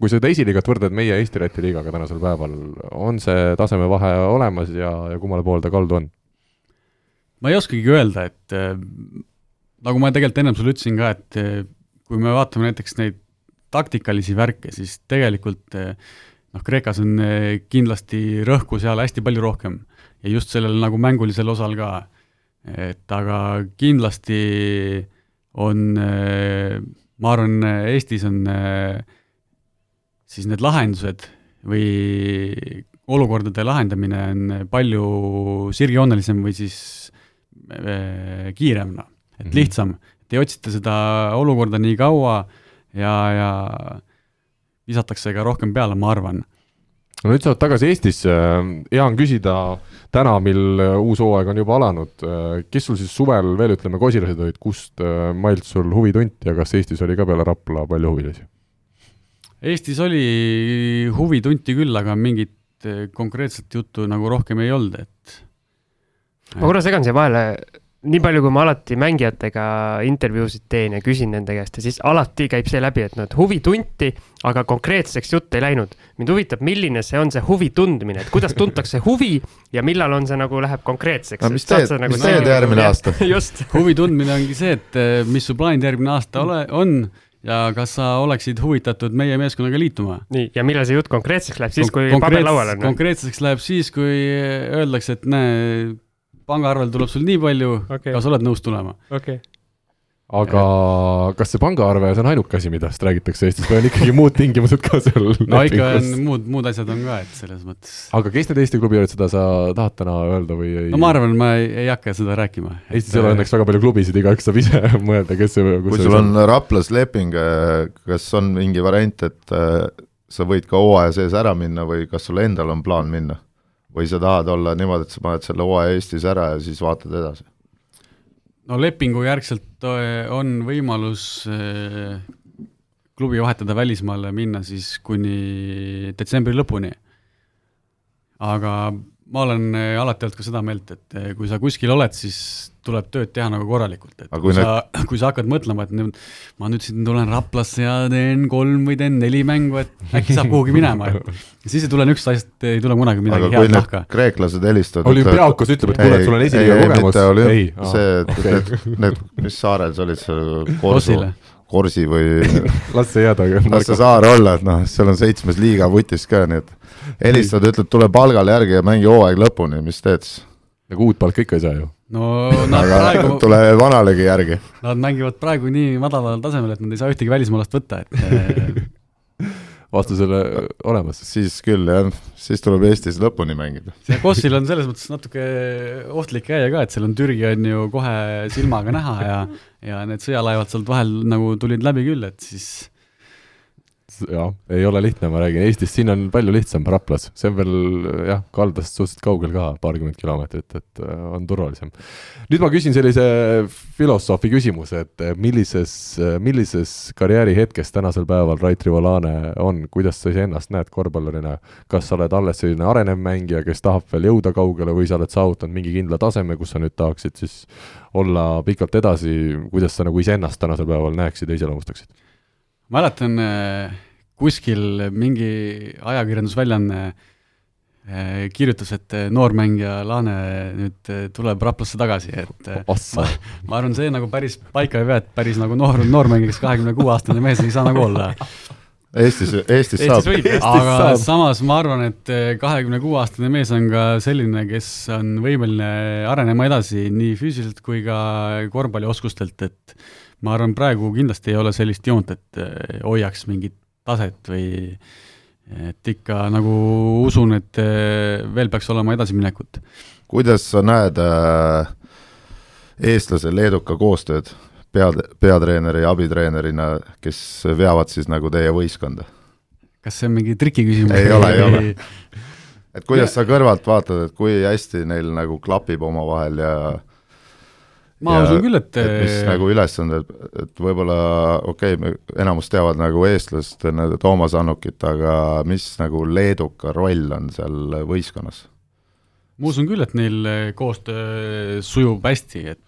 kui seda esiliigat võrdled meie Eesti-Läti liigaga tänasel päeval, on see tasemevahe olemas ja, ja kummale poole ta kaldu on? ma ei oskagi öelda, et äh, nagu ma tegelikult ennem sulle ütlesin ka, et eh, kui me vaatame näiteks neid taktikalisi värke, siis tegelikult eh, noh, Kreekas on eh, kindlasti rõhku seal hästi palju rohkem ja just sellel nagu mängulisel osal ka. et aga kindlasti on, ma arvan, Eestis on siis need lahendused või olukordade lahendamine on palju sirgjoonelisem või siis kiirem, noh et mhm. lihtsam, et ei otsita seda olukorda nii kaua ja, ja visatakse ka rohkem peale, ma arvan. No nüüd sa oled tagasi Eestisse, hea on küsida täna, mil uus hooaeg on juba alanud, kes sul siis suvel veel, ütleme, kosilased olid, kust mailt sul huvi tunti ja kas Eestis oli ka peale Rapla palju huvilisi? Eestis oli huvi tunti küll, aga mingit konkreetset juttu nagu rohkem ei olnud, et ma korra segan siia vahele, nii palju, kui ma alati mängijatega intervjuusid teen ja küsin nende käest ja siis alati käib see läbi, et et huvi tunti, aga konkreetseks jutt ei läinud. mind huvitab, milline see on see huvi tundmine, et kuidas tuntakse huvi ja millal on see nagu läheb konkreetseks. mis teed, nagu mis teed järgmine aasta? just huvi tundmine ongi see, et eh, mis su plaanid järgmine aasta ole, on ja kas sa oleksid huvitatud meie meeskonnaga liituma? nii, ja millal see jutt konkreetseks läheb, siis kui paber laual on? konkreetseks läheb siis, kui öeldakse, et näe pangaarvel tuleb sul nii palju okay., kas oled nõus tulema okay.? aga kas see pangaarve, see on ainuke asi, millest räägitakse Eestis või on ikkagi muud tingimused ka seal? no ikka on muud, muud asjad on ka, et selles mõttes. aga kes need Eesti klubid olid, seda sa tahad täna öelda või ei? no ma arvan, ma ei, ei hakka seda rääkima. Eestis ei ole õnneks väga palju klubisid, igaüks saab ise mõelda, kes see kui sul on Raplas leping, kas on mingi variant, et äh, sa võid ka hooaja sees ära minna või kas sul endal on plaan minna? Või sa tahad olla niimoodi, et sa paned selle hooaja Eestis ära ja siis vaatad edasi? no lepingu järgselt äh, on võimalus äh, klubi vahetada välismaale, minna siis kuni detsembri lõpuni. aga ma olen äh, alati olnud ka seda meelt, et äh, kui sa kuskil oled, siis tuleb tööd teha nagu korralikult, et kui, kui sa need..., kui sa hakkad mõtlema, et nüüd ma nüüd siin tulen Raplasse ja teen kolm või teen neli mängu, et äkki saab kuhugi minema, et siis ei tule niisugust asjast, ei tule kunagi midagi head nahka. kreeklased helistavad. olümpiaakos ütleb, et kuule, et sul on esiliiga kogemus. ei, see, et need, need, mis saarel sa olid seal Korsu, Korsi või las see jääda. las see saar olla, et noh, seal on seitsmes liiga vutis ka, nii et helistad, ütled, tule palgale järgi ja mängi hooaeg lõpuni, mis teed siis? nagu uut palka ikka ei saa ju no nad aga praegu, tule vanalegi järgi. nad mängivad praegu nii madalal tasemel, et nad ei saa ühtegi välismaalast võtta, et eh, vastusele olemas. siis küll jah, siis tuleb Eestis lõpuni mängida. see Kossil on selles mõttes natuke ohtlik käia ka, et seal on Türgi on ju kohe silmaga näha ja ja need sõjalaevad sealt vahel nagu tulid läbi küll, et siis jah, ei ole lihtne, ma räägin, Eestis siin on palju lihtsam, Raplas, see on veel jah, kaldast suhteliselt kaugel ka, paarkümmend kilomeetrit, et äh, on turvalisem. nüüd ma küsin sellise filosoofi küsimuse, et äh, millises, millises karjäärihetkes tänasel päeval Rait Rivolane on, kuidas sa iseennast näed korvpallurina, kas sa oled alles selline arenev mängija, kes tahab veel jõuda kaugele või sa oled saavutanud mingi kindla taseme, kus sa nüüd tahaksid siis olla pikalt edasi, kuidas sa nagu iseennast tänasel päeval näeksid ja iseloomustaksid? mäletan äh, kuskil mingi ajakirjandusväljaanne äh, kirjutas, et äh, noormängija Laane nüüd äh, tuleb Raplasse tagasi, et Ossa. ma, ma arvan, see nagu päris paika ei pea, et päris nagu noor, noormängija, kes kahekümne kuue aastane mees ei saa nagu olla. Eestis, Eestis saab. aga saab. samas ma arvan, et kahekümne kuue aastane mees on ka selline, kes on võimeline arenema edasi nii füüsiliselt kui ka korvpallioskustelt, et ma arvan, praegu kindlasti ei ole sellist joont, et eh, hoiaks mingit taset või et ikka nagu usun, et eh, veel peaks olema edasiminekut. kuidas sa näed äh, eestlase leeduka koostööd pead, peatreeneri ja abitreenerina, kes veavad siis nagu teie võistkonda? kas see on mingi trikiküsimus? Ei ole, ei ole. et kuidas sa kõrvalt vaatad, et kui hästi neil nagu klapib omavahel ja ma ja usun küll, et, et mis nagu ülesanded, et võib-olla okei okay,, enamus teavad nagu eestlast, Toomas Annukit, aga mis nagu leeduka roll on seal võistkonnas? ma usun küll, et neil eh, koostöö sujub hästi, et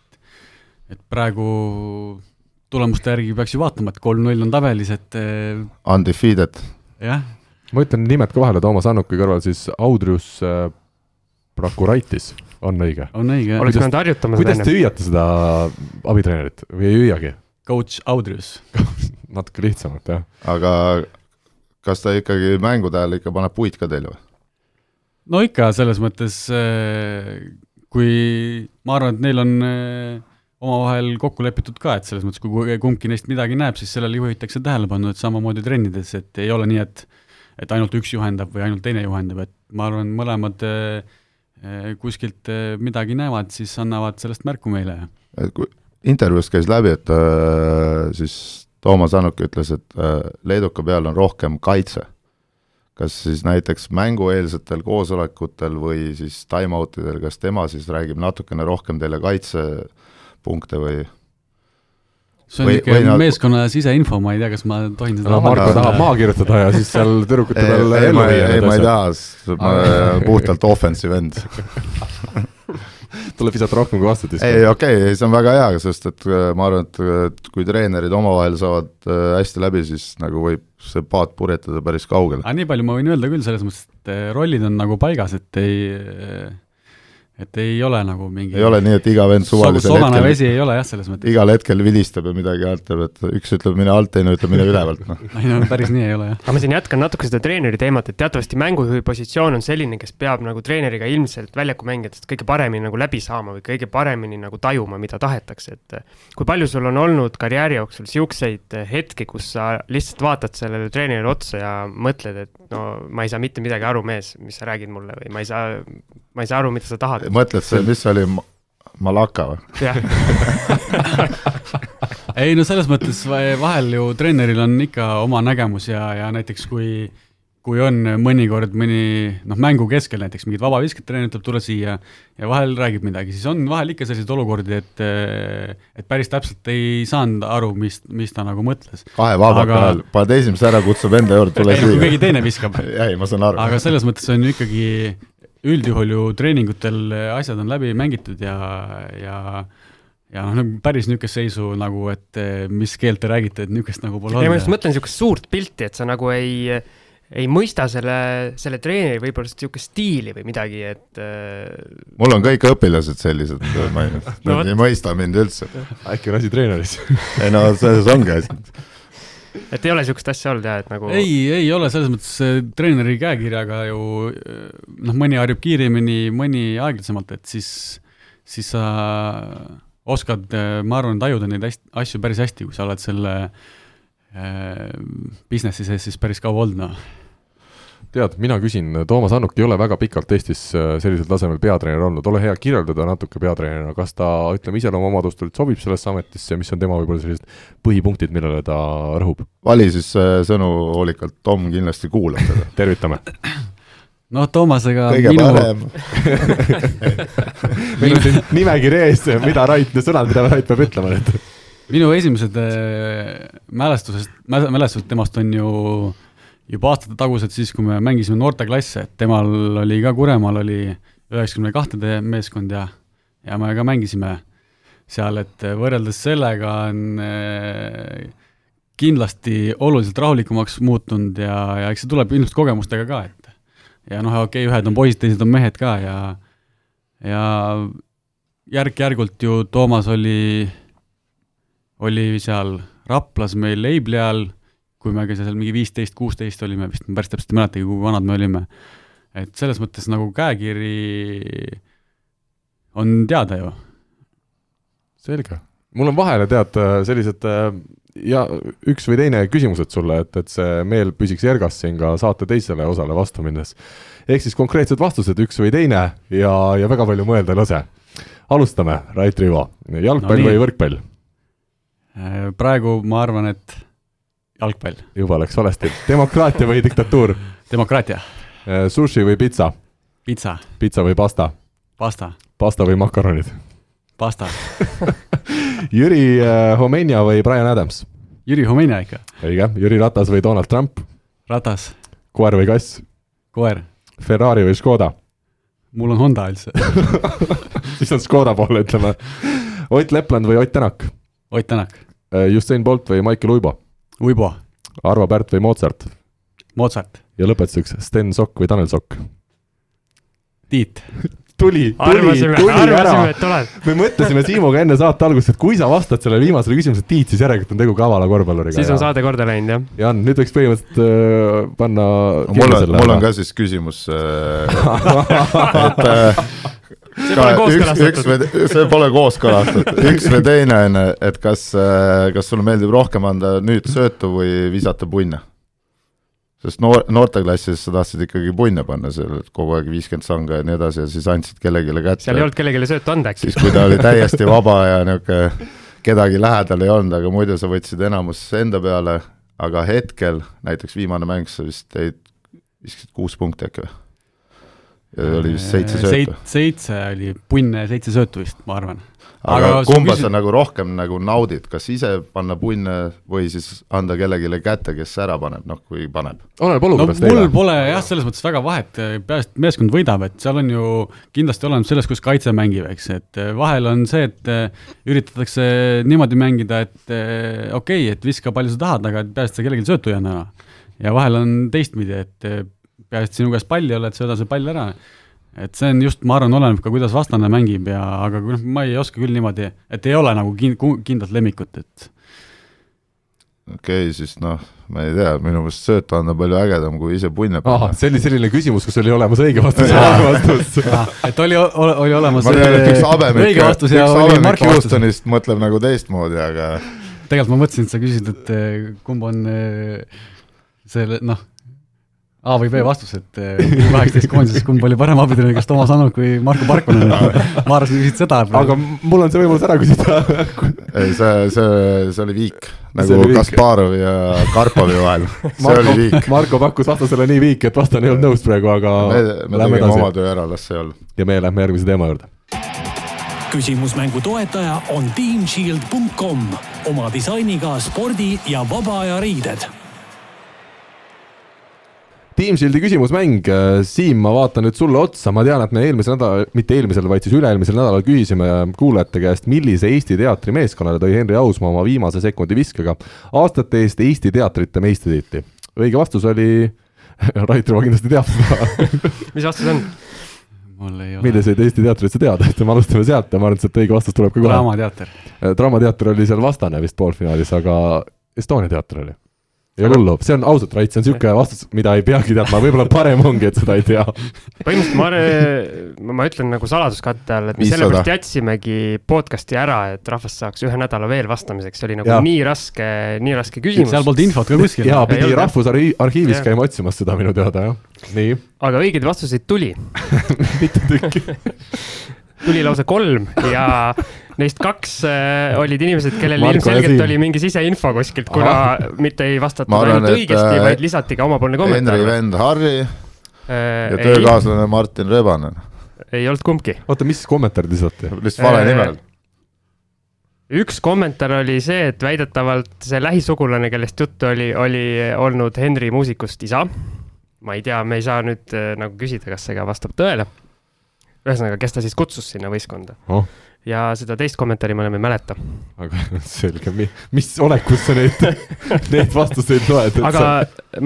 et praegu tulemuste järgi peaks ju vaatama, et kolm-null on tabelis, et Undefeated, jah, ma ütlen nimed ka vahele, Toomas Annuki kõrval siis Audrius äh, Prakuraitis on õige. on õige, oleks pidanud harjutama seda kuidas te hüüate seda abitreenerit või ei hüüagi? coach Audrius. natuke lihtsamalt jah. aga kas ta ikkagi mängude ajal ikka paneb puid ka teile või? no ikka selles mõttes, kui ma arvan, et neil on eh, omavahel kokku lepitud ka, et selles mõttes, kui kumbki neist midagi näeb, siis sellele juhitakse tähelepanu, et samamoodi trennides, et ei ole nii, et et ainult üks juhendab või ainult teine juhendab, et ma arvan, mõlemad eh, kuskilt eh, midagi näevad, siis annavad sellest märku meile intervjuust käis läbi, et äh, siis Toomas Annuk ütles, et leeduka peal on rohkem kaitse. kas siis näiteks mängueelsetel koosolekutel või siis time-out idel, kas tema siis räägib natukene rohkem teile kaitsepunkte või? See on niisugune nad- meeskonna siseinfo, ma ei tea, kas ma tohin seda no Marko tahab maha kirjutada ja siis seal tüdrukute ei, peal ei, ellu viia ei, ma ei taha, ma olen puhtalt offensive end. tuleb visata rohkem kui vastata ei, okei okay,, see on väga hea, sest et äh, ma arvan, et et kui treenerid omavahel saavad äh, hästi läbi, siis nagu võib see paat purjetada päris kaugele. aga nii palju ma võin öelda küll selles mõttes, et rollid on nagu paigas, et ei, et ei ole nagu mingi ei ole nii, et iga vend suvalisel hetkel vesi ei ole jah, selles mõttes. igal hetkel vilistab ja midagi alt teeb, et üks ütleb mine alt, teine ütleb mine ülevalt, noh. ei no päris nii ei ole jah. aga ma siin jätkan natuke seda treeneri teemat, et teatavasti mängujuhi positsioon on selline, kes peab nagu treeneriga ilmselt väljaku mängijatest kõige paremini nagu läbi saama või kõige paremini nagu tajuma, mida tahetakse, et eh, kui palju sul on olnud karjääri jooksul siukseid eh, hetki, kus sa lihtsalt vaatad sellele treenerile otsa ja mõtled, et no ma ei saa mitte midagi aru, mees, mis sa räägid mulle või ma ei saa, ma ei saa aru, mida sa tahad. Mõtled see, mis see oli, Malaka või? ei no selles mõttes va- vahel ju treeneril on ikka oma nägemus ja, ja näiteks kui kui on mõnikord mõni noh, mängu keskel näiteks mingid vabavisked, treener ütleb, tule siia ja vahel räägib midagi, siis on vahel ikka selliseid olukordi, et et päris täpselt ei saanud aru, mis, mis ta nagu mõtles. kahe vabaka Aga- ajal, paned esimese ära, kutsub enda juurde, tule kui keegi siia. teine viskab ei, ma saan aru. aga selles mõttes on ikkagi üldjuhul ju treeningutel asjad on läbi mängitud ja, ja ja noh, nagu päris niisugust seisu nagu, et eh, mis keelt te räägite, et niisugust nagu pole ei ma just olnud. mõtlen niisugust suurt pilti, et sa nagu ei, ei mõista selle, selle treeneri võib-olla niisugust stiili või midagi, et äh, mul on kõik õpilased sellised, ma ei, No nad ei mõista mind üldse. äkki on asi treeneris? ei no selles ongi asi. Et ei ole niisugust asja olnud jah, et nagu ei, ei ole selles mõttes treeneri käekirjaga ju äh, noh, mõni harjub kiiremini, mõni aeglasemalt, et siis, siis sa oskad, ma arvan, tajuda neid hästi, asju päris hästi, kui sa oled selle äh, businessi sees siis päris kaua olnud, noh. tead, mina küsin, Toomas Annuk ei ole väga pikalt Eestis äh, sellisel tasemel peatreener olnud, ole hea, kirjeldada natuke peatreenerina, kas ta, ütleme, iseloomuomadustelt sobib sellesse ametisse, mis on tema võib-olla sellised põhipunktid, millele ta rõhub? vali siis äh, sõnu hoolikalt, Tom kindlasti kuulab seda. tervitame. noh, Toomasega kõige minu, parem, meil on siin nimekiri ees, mida Rait, sõnad, mida Rait peab ütlema nüüd. minu esimesed äh, mälestusest, mälestused temast on ju juba aastate tagused siis, kui me mängisime noorteklasse, et temal oli ka Kuremaal oli üheksakümne kahtede meeskond ja, ja me ka mängisime seal, et võrreldes sellega on äh, kindlasti oluliselt rahulikumaks muutunud ja, ja eks see tuleb ilmselt kogemustega ka, et ja noh, okei okay,, ühed on poisid, teised on mehed ka ja ja järk-järgult ju Toomas oli oli seal Raplas meil Leibli all, kui me ka seal mingi viisteist, kuusteist olime vist, ma päris täpselt ei mäletagi, kui vanad me olime. et selles mõttes nagu käekiri on teada ju. selge. mul on vahele tead sellised äh, ja üks või teine küsimused sulle, et, et see meel püsiks ergas siin ka saate teisele osale vastu minnes. ehk siis konkreetsed vastused, üks või teine ja, ja väga palju mõelda ei lase. alustame, Rait Riivo, jalgpall No no, nii. või võrkpall? praegu ma arvan, et jalgpall, juba läks valesti, demokraatia või diktatuur, demokraatia, sushi või pitsa, pitsa, pitsa või pasta, pasta, pasta või makaronid, pasta, Jüri äh, Homenja või Brian Adams, Jüri Homenja ikka, õige, Jüri Ratas või Donald Trump, ratas, koer või kass, koer, Ferrari või Škoda, mul on Honda üldse, siis on Škoda poole, ütleme. Ott Lepland või Ott Tänak, Ott Tänak, Usain Bolt või Michael Uibo, Uibo, Arvo Pärt või Mozart Mozart, ja lõpetuseks Sten Sokk või Tanel Sokk. Tiit, tuli, tuli, arvasime, tuli arvasime, ära. me mõtlesime Siimuga enne saate algust, et kui sa vastad sellele viimasele küsimusele Tiit, siis järelikult on tegu kavala korvpalluriga. siis on saade korda läinud, jah. Jaan, nüüd võiks põhimõtteliselt äh, panna mul on, mul on ka siis küsimus äh, et äh, see pole kooskõlastatud. see pole kooskõlastatud, üks või teine on, et kas, kas sulle meeldib rohkem anda nüüd söötu või visata punne? sest noor, noorteklassis sa tahtsid ikkagi punne panna seal kogu aeg viiskümmend sanga ja nii edasi ja siis andsid kellelegi kätte. seal ei olnud kellelegi söötu anda äkki siis, kui ta oli täiesti vaba ja niisugune, kedagi lähedal ei olnud, aga muidu sa võtsid enamus enda peale, aga hetkel, näiteks viimane mäng, sa vist tõid, viskasid kuus punkti äkki või? Ja oli vist seitse söötu. seitse oli punne ja seitse söötu vist, ma arvan. aga, aga kumba küsi- sa nagu rohkem nagu naudid, kas ise panna punne või siis anda kellelegi kätte, kes ära paneb, noh kui paneb? oleneb no olukorrast mul teile. pole jah, selles mõttes väga vahet, peaasi, et meeskond võidab, et seal on ju kindlasti olemas selles, kus kaitse mängib, eks, et eh, vahel on see, et eh, üritatakse niimoodi mängida, et okei okay,, et viska palju sa tahad, aga et peaasi, et sa kellelegi söötu ei anna ära. ja vahel on teistpidi, et peaasi, et sinu käes palli ei ole, et sööda see pall ära et see on just, ma arvan, oleneb ka, kuidas vastane mängib ja, aga kui noh, ma ei oska küll niimoodi, et ei ole nagu kin-, kindlat lemmikut, et okei okay,, siis noh, ma ei tea, minu meelest söötu anda palju ägedam kui ise punne ahah, panna. see oli selline küsimus, kus oli olemas õige vastus ja vale vastus. et oli, oli olemas ma tean, et üks habemik, õige üks vastus ja oli habemik. Houstonist mõtleb nagu teistmoodi, aga tegelikult ma mõtlesin, et sa küsid, et eh, kumb on eh, selle noh, A või B vastus, et eh, kaheksateist koondises, kumb oli parem abitreener, kas Toomas Annuk või Marko Parkonen, ma arvasin, küsid seda. aga mul on see võimalus ära küsida. ei, see, see, see oli viik nagu. Kasparovi ja Karpovi vahel, see oli, viik. Marko pakkus vastasele nii viiki, et vastane ei olnud nõus praegu, aga me, me lähme tegime oma edasi töö ära, las see olla. ja me lähme järgmise teema juurde. küsimusmängu toetaja on teamshield.com oma disainiga spordi ja vaba aja riided Team Shieldi küsimusmäng, Siim, ma vaatan nüüd sulle otsa, ma tean, et me eelmisel nädalal, mitte eelmisel, vaid siis üle-eelmisel nädalal küsisime kuulajate käest, millise Eesti teatri meeskonnale tõi Henri Ausmaa oma viimase sekundi viskega aastate eest Eesti teatrite meistritiitli. õige vastus oli, Rait Rõva kindlasti teab seda, mis vastus on? mul ei ole. milliseid Eesti teatreid sa tead, et me alustame sealt ja ma arvan, et sealt õige vastus tuleb ka kohe. Draamateater. draamateater oli seal vastane vist poolfinaalis, aga Estonia teater oli. Ei ole hullu, see on ausalt, Rait, see on niisugune vastus, mida ei peagi teadma, võib-olla parem ongi, et seda ei tea. põhimõtteliselt ma ma ütlen nagu saladuskatte all, et me 500. sellepärast jätsimegi podcast'i ära, et rahvas saaks ühe nädala veel vastamiseks, see oli nagu ja. nii raske, nii raske küsimus seal. polnud infot ka kuskil. jaa, pidi. Rahvusarhiivis käima otsimas seda minu teada, jah. nii, aga õigeid vastuseid tuli, mitu tükki. tuli lausa kolm ja neist kaks äh, olid inimesed, kellel Marko ja ilmselgelt oli mingi siseinfo kuskilt, kuna mitte ei vastatud ainult õigesti, äh, vaid lisati ka omapoolne Henri kommentaar. vend Harri ja ei, töökaaslane Martin Rebanen, ei olnud kumbki. oota, mis kommentaarid lisati? lihtsalt vale Äh, nimel. üks kommentaar oli see, et väidetavalt see lähisugulane, kellest juttu oli, oli olnud Henri muusikust isa. ma ei tea, me ei saa nüüd äh, nagu küsida, kas see ka vastab tõele. ühesõnaga, kes ta siis kutsus sinna võistkonda oh, ja seda teist kommentaari ma enam ei mäleta. aga selge, mis olekus sa neid, neid vastuseid loed? aga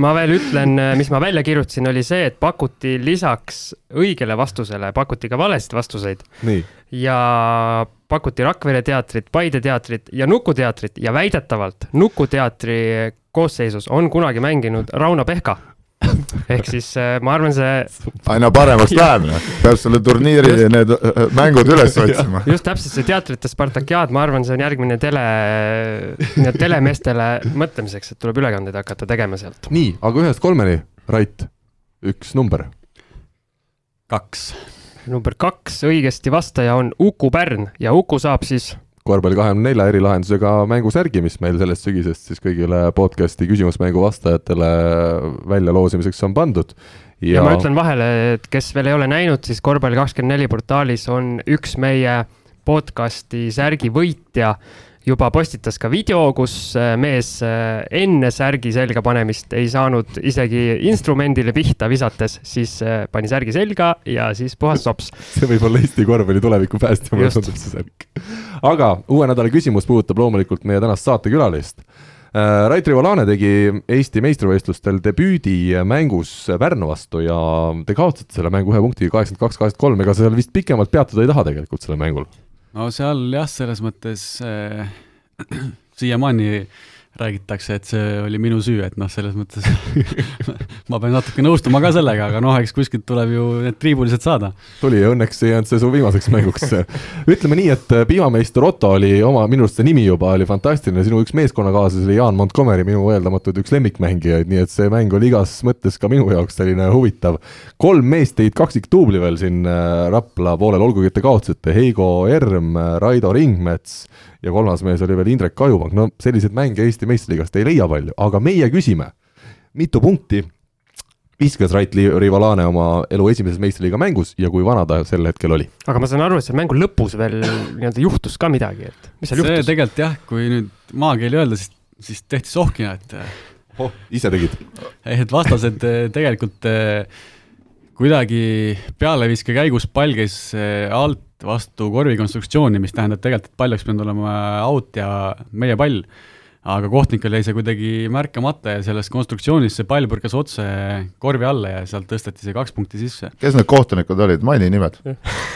ma veel ütlen, mis ma välja kirjutasin, oli see, et pakuti lisaks õigele vastusele, pakuti ka valesid vastuseid ja pakuti Rakvere teatrit, Paide teatrit ja Nuku teatrit ja väidetavalt Nuku teatri koosseisus on kunagi mänginud Rauno Pehka. ehk siis äh, ma arvan, see aina paremaks läheb, noh. peab selle turniiri need äh, mängud üles otsima. just täpselt see teatrite Spartakiaad, ma arvan, see on järgmine tele, nii-öelda telemeestele mõtlemiseks, et tuleb ülekandeid hakata tegema sealt. nii, aga ühest kolmeni, Rait, üks number. kaks. number kaks õigesti vastaja on Uku Pärn ja Uku saab siis korvpalli kahekümne nelja erilahendusega mängusärgi, mis meil sellest sügisest siis kõigile podcast'i küsimusmängu vastajatele väljaloosimiseks on pandud. ja, ma ütlen vahele, et kes veel ei ole näinud, siis korvpalli kakskümmend neli portaalis on üks meie podcast'i särgi võitja juba postitas ka video, kus äh, mees äh, enne särgi selga panemist ei saanud isegi instrumendile pihta visates, siis äh, pani särgi selga ja siis puhas sops. see võib olla Eesti korvpalli tuleviku päästja, mulle Just. tundub see särk. Aga uue nädala küsimus puudutab loomulikult meie tänast saatekülalist. Rait Rivolane tegi Eesti meistrivõistlustel debüüdi mängus Pärnu vastu ja te kaotasite selle mängu ühe punktiga kaheksakümmend kaks, kaheksakümmend kolm, ega seal vist pikemalt peatuda ei taha tegelikult sellel mängul? no seal jah, selles mõttes äh, siiamaani räägitakse, et see oli minu süü, et noh, selles mõttes ma pean natuke nõustuma ka sellega, aga noh, eks kuskilt tuleb ju need triibulised saada. tuli ja õnneks ei jäänud see su viimaseks mänguks. ütleme nii, et piimameister Otto oli oma, minu arust see nimi juba oli fantastiline, sinu üks meeskonnakaaslasi oli Jaan Montgomery, minu eeldamatult üks lemmikmängijaid, nii et see mäng oli igas mõttes ka minu jaoks selline huvitav. kolm meest tegid kaksikduubli veel siin äh, Rapla poolel, olgugi et te kaotasite Heigo Erm, Raido Ringmets ja kolmas mees oli veel Indrek Kajupank, no selliseid mänge Eesti meistriliigast ei leia palju, aga meie küsime, mitu punkti viskas Rait Li- Rivalane oma elu esimeses meistriliiga mängus ja kui vana ta sel hetkel oli? aga ma saan aru, et seal mängu lõpus veel nii-öelda juhtus ka midagi, et mis seal see juhtus? tegelikult jah, kui nüüd maakeeli öelda, siis, siis tehti sohkina, et oh, ise tegid? et vastased eh, tegelikult eh, kuidagi pealeviske käigus pall käis eh, alt vastu korvikonstruktsiooni, mis tähendab tegelikult, et pall oleks pidanud olema out ja meie pall. Aga kohtnikul jäi see kuidagi märkamata ja selles konstruktsioonis see pall põrkas otse korvi alla ja sealt tõsteti see kaks punkti sisse. kes need kohtunikud olid, maini nimed?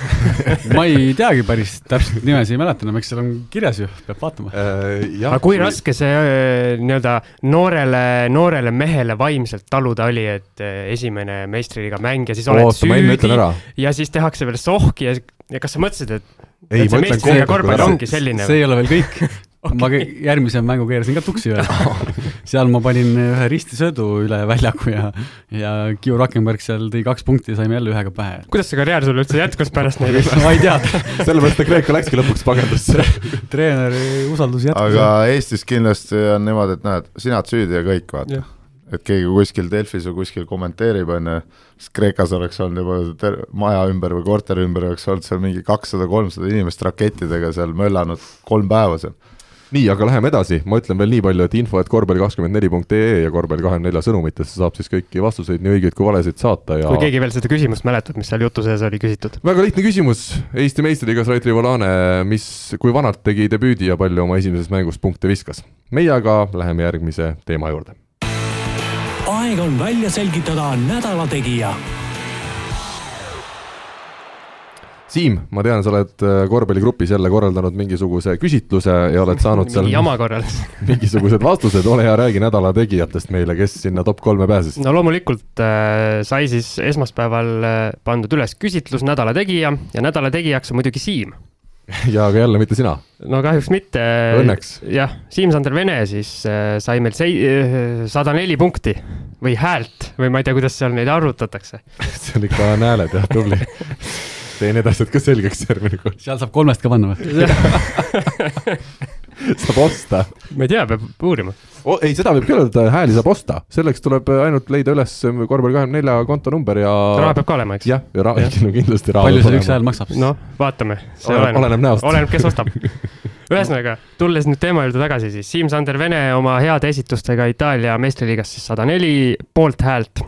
ma ei teagi päris täpselt nimesi ei mäleta enam, eks seal on kirjas ju, peab vaatama. jah aga kui raske see äh, nii-öelda noorele, noorele mehele vaimselt taluda oli, et äh, esimene meistriliiga mäng ja siis oled oota, süüdi ja siis tehakse veel sohki ja, ja kas sa mõtlesid, et, ei, et ma see ütlen meistriliiga korvpall ongi selline see ei ole veel kõik okay.. ma järgmise mängu keerasin ka tuksi veel. seal ma panin ühe ristisöödu üle väljaku ja, ja Kiu Rakenberg seal tõi kaks punkti ja saime jälle ühega pähe. kuidas see karjäär sul üldse jätkus pärast neid? ma ei tea, sellepärast ta Kreeka läkski lõpuks pagendusse. treeneri usaldus jätkus. aga Eestis kindlasti on niimoodi, et näed, sina oled süüdi ja kõik, vaata et keegi kuskil Delfis või kuskil kommenteerib, on ju, siis Kreekas oleks olnud juba ter-, maja ümber või korteri ümber oleks olnud seal mingi kakssada, kolmsada inimest rakettidega seal möllanud kolm päeva seal. nii, aga läheme edasi, ma ütlen veel nii palju, et info, et korvpall kakskümmend neli punkt ee ja korvpall kahekümne nelja sõnumitesse saab siis kõiki vastuseid, nii õigeid kui valesid saata ja kui keegi veel seda küsimust mäletab, mis seal jutu sees oli küsitud. väga lihtne küsimus, Eesti meistriliigas Rait Rivolane, mis, kui vanalt tegi debüüdi ja palju oma esimeses mängus punkte viskas? meie aga läheme järgmise teema juurde. aeg on välja selgitada nädala tegija Siim, ma tean, sa oled äh, korvpalligrupis jälle korraldanud mingisuguse küsitluse ja oled saanud seal jama korraldas. mingisugused vastused, ole hea, räägi nädala tegijatest meile, kes sinna top kolme pääses. no loomulikult äh, sai siis esmaspäeval äh, pandud üles küsitlus Nädala tegija ja Nädala tegijaks on muidugi Siim. ja aga jälle mitte sina. no kahjuks mitte. Õnneks. jah, Siim-Sander Vene siis äh, sai meil sei-, sada neli punkti või häält või ma ei tea, kuidas seal neid arvutatakse. see on ikka hääled jah, tubli. Tee need asjad ka selgeks järgmine kord. seal saab kolmest ka panna või? saab osta ma ei tea, peab uurima. oh,. ei, seda võib küll öelda, hääli saab osta, selleks tuleb ainult leida üles korvpalli kahekümne nelja kontonumber ja raha peab ka olema, eks? jah, ja raha, no kindlasti raha palju see üks hääl maksab siis? noh, vaatame. Oleneb- oleneb näost. oleneb, kes ostab. ühesõnaga, tulles nüüd teema juurde tagasi, siis Siim-Sander Vene oma heade esitustega Itaalia meistriliigas siis sada neli poolthäält.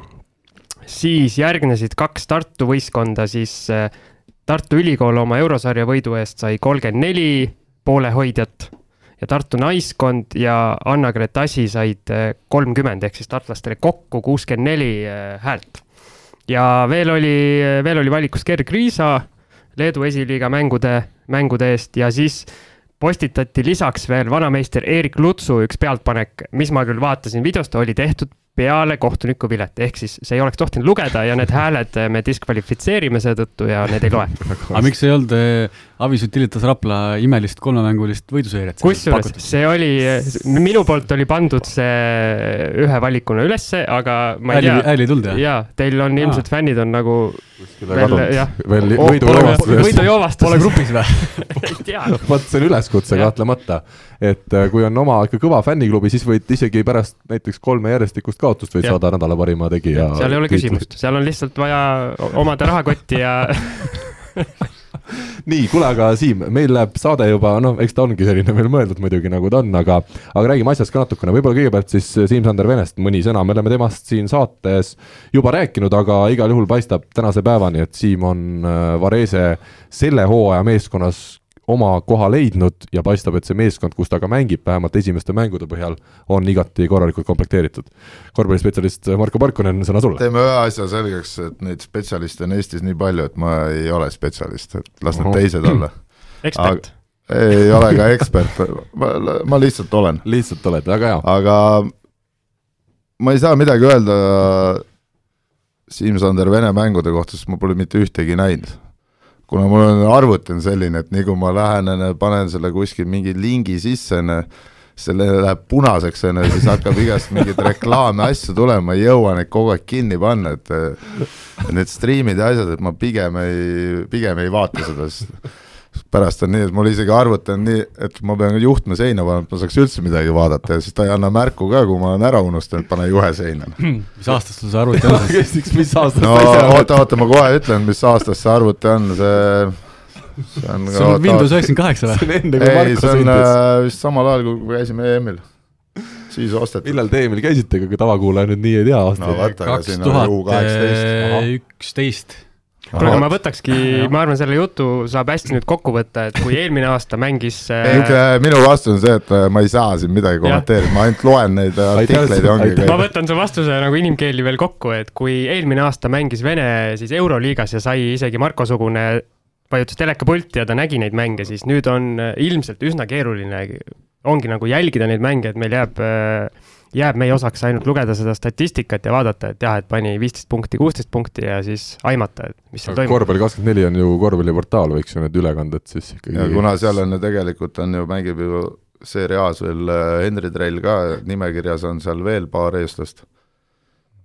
siis järgnesid kaks Tartu võistkonda, siis äh, Tartu Ülikool oma eurosarja võidu eest sai kolmkümmend neli poolehoidjat ja Tartu naiskond ja Anna-Gret Asi said äh, kolmkümmend ehk siis tartlastele kokku kuuskümmend neli äh, häält. ja veel oli, veel oli valikus Gerg Riisa Leedu esiliiga mängude, mängude eest ja siis postitati lisaks veel vanameister Erik Lutsu üks pealtpanek, mis ma küll vaatasin videost, oli tehtud peale kohtuniku vilet, ehk siis see ei oleks tohtinud lugeda ja need hääled me diskvalifitseerime seetõttu ja need ei loe. aga miks ei olnud äh, Avis Utilitas Rapla imelist kolmemängulist võiduseeriat? kusjuures see oli, minu poolt oli pandud see ühe valikuna ülesse, aga ma ei hääli, tea. hääli ei tulnud jah? jaa, teil on ilmselt fännid on nagu veel jah. veel Oh, võidujoovastuses. võidujoovastus. Pole grupis või? ei tea. vot see on üleskutse kahtlemata, et äh, kui on oma ikka kõva fänniklubi, siis võid isegi pärast näiteks kolme järjestikust kaotust võid Jah. saada nädala parima tegija. seal ei ole küsimust, seal on lihtsalt vaja omada rahakotti ja nii, kuule, aga Siim, meil läheb saade juba, noh, eks ta ongi selline veel mõeldud muidugi, nagu ta on, aga aga räägime asjast ka natukene, võib-olla kõigepealt siis Siim-Sander Venest mõni sõna, me oleme temast siin saates juba rääkinud, aga igal juhul paistab tänase päevani, et Siim on äh, Varese selle hooaja meeskonnas oma koha leidnud ja paistab, et see meeskond, kus ta ka mängib, vähemalt esimeste mängude põhjal, on igati korralikult komplekteeritud. korvpallispetsialist Marko Parkonen, sõna sulle. teeme ühe asja selgeks, et neid spetsialiste on Eestis nii palju, et ma ei ole spetsialist, et las need Ohoh. teised olla. ekspert. ei ole ka ekspert, ma, ma lihtsalt olen, lihtsalt oled, väga hea. aga ma ei saa midagi öelda Siim-Sander Vene mängude kohta, sest ma pole mitte ühtegi näinud kuna mul on arvuti on selline, et nii kui ma lähen, panen selle kuskil mingi lingi sisse, selle läheb punaseks, onju, siis hakkab igast mingeid reklaame, asju tulema, ma ei jõua neid kogu aeg kinni panna, et need striimid ja asjad, et ma pigem ei, pigem ei vaata seda, sest pärast on nii, et mul isegi arvuti on nii, et ma pean juhtme seina panema, et ma saaks üldse midagi vaadata ja siis ta ei anna märku ka, kui ma olen ära unustanud, pane juhe seina. mis aastast sul see arvuti on siis? mis aastast no oota, oota, ma kohe ütlen, mis aastast see arvuti on, see, see on sul on Windows üheksakümmend kaheksa või? see on enne, kui ei, Marko see on sündis. äh, vist samal ajal, kui käisime EM-il. siis osteti. millal te Emil käisite, kui tavakuulaja nüüd nii ei tea no aastaid? aga kaks tuhat kaheksateist. üksteist. kuule, aga ma võtakski, ma arvan, selle jutu saab hästi nüüd kokku võtta, et kui eelmine aasta mängis äh, niisugune minu vastus on see, et äh, ma ei saa siin midagi kommenteerida, ma ainult loen neid äh, artikleid ja ongi aitäh. ma kõik. võtan su vastuse nagu inimkeeli veel kokku, et kui eelmine aasta mängis Vene siis Euroliigas ja sai isegi Marko-sugune vajutas telekapulti ja ta nägi neid mänge, siis nüüd on äh, ilmselt üsna keeruline, ongi nagu jälgida neid mänge, et meil jääb, jääb meie osaks ainult lugeda seda statistikat ja vaadata, et jah, et pani viisteist punkti, kuusteist punkti ja siis aimata, et mis seal toimub. korvpalli kakskümmend neli on ju korvpalliportaal, võiks ju need ülekanded siis ikkagi ja kuna seal on ju tegelikult on ju, mängib ju Serie A-s veel äh, Henri Trell ka, nimekirjas on seal veel paar eestlast.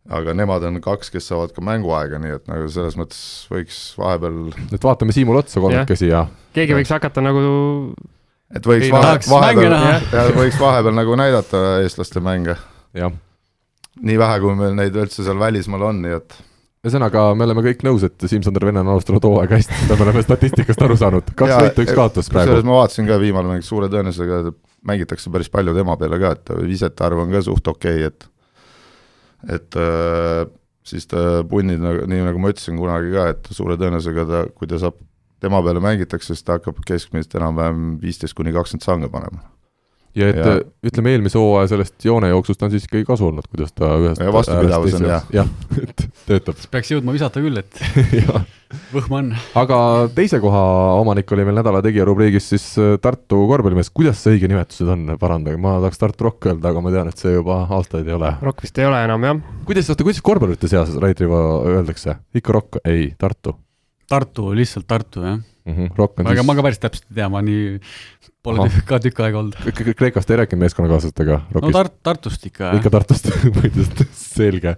aga nemad on kaks, kes saavad ka mänguaega, nii et nagu selles mõttes võiks vahepeal, et vaatame Siimule otsa kolmekesi ja keegi võiks hakata nagu, et võiks Ei vahe, vahepeal võiks vahepeal nagu näidata eestlaste mänge. nii vähe, kui meil neid üldse seal välismaal on, nii et ühesõnaga me oleme kõik nõus, et Siim-Sander Vene on alustanud hooaega hästi, seda me oleme statistikast aru saanud, kaks võitu, üks kaotus kusjuures praegu. ma vaatasin ka viimane mäng, suure tõenäosusega mängitakse päris palju tema peale ka, et visete arv on ka suht okei okay,, et et äh, siis ta punnid, nii nagu ma ütlesin kunagi ka, et suure tõenäosusega ta, kui ta saab, tema peale mängitakse, siis ta hakkab keskmiselt enam-vähem viisteist kuni kakskümmend sange panema. ja et Ja- ütleme, eelmise hooaja sellest joonejooksust on siis ikkagi kasu olnud, kuidas ta ühest Ja vastupidavus on hea. jah, et töötab. peaks jõudma visata küll, et võhma on. aga teise koha omanik oli meil nädala tegija rubriigis siis äh, Tartu korvpallimees, kuidas see õige nimetused on, parandage, ma tahaks Tartu Rock öelda, aga ma tean, et see juba aastaid ei ole. Rock vist ei ole enam jah. kuidas, oota, kuidas korvpallurite seas Rait Rivo öeldakse, ikka Rock, ei, Tartu Tartu, lihtsalt Tartu, jah. mm. -hmm. Aga ma siis ka päris täpselt ei tea, ma nii, pole tükk- ka tükk aega olnud. Kreekast ei rääkinud meeskonnakaaslastega no? Tart-, Tartust ikka, ikka Tartust põhiliselt, selge.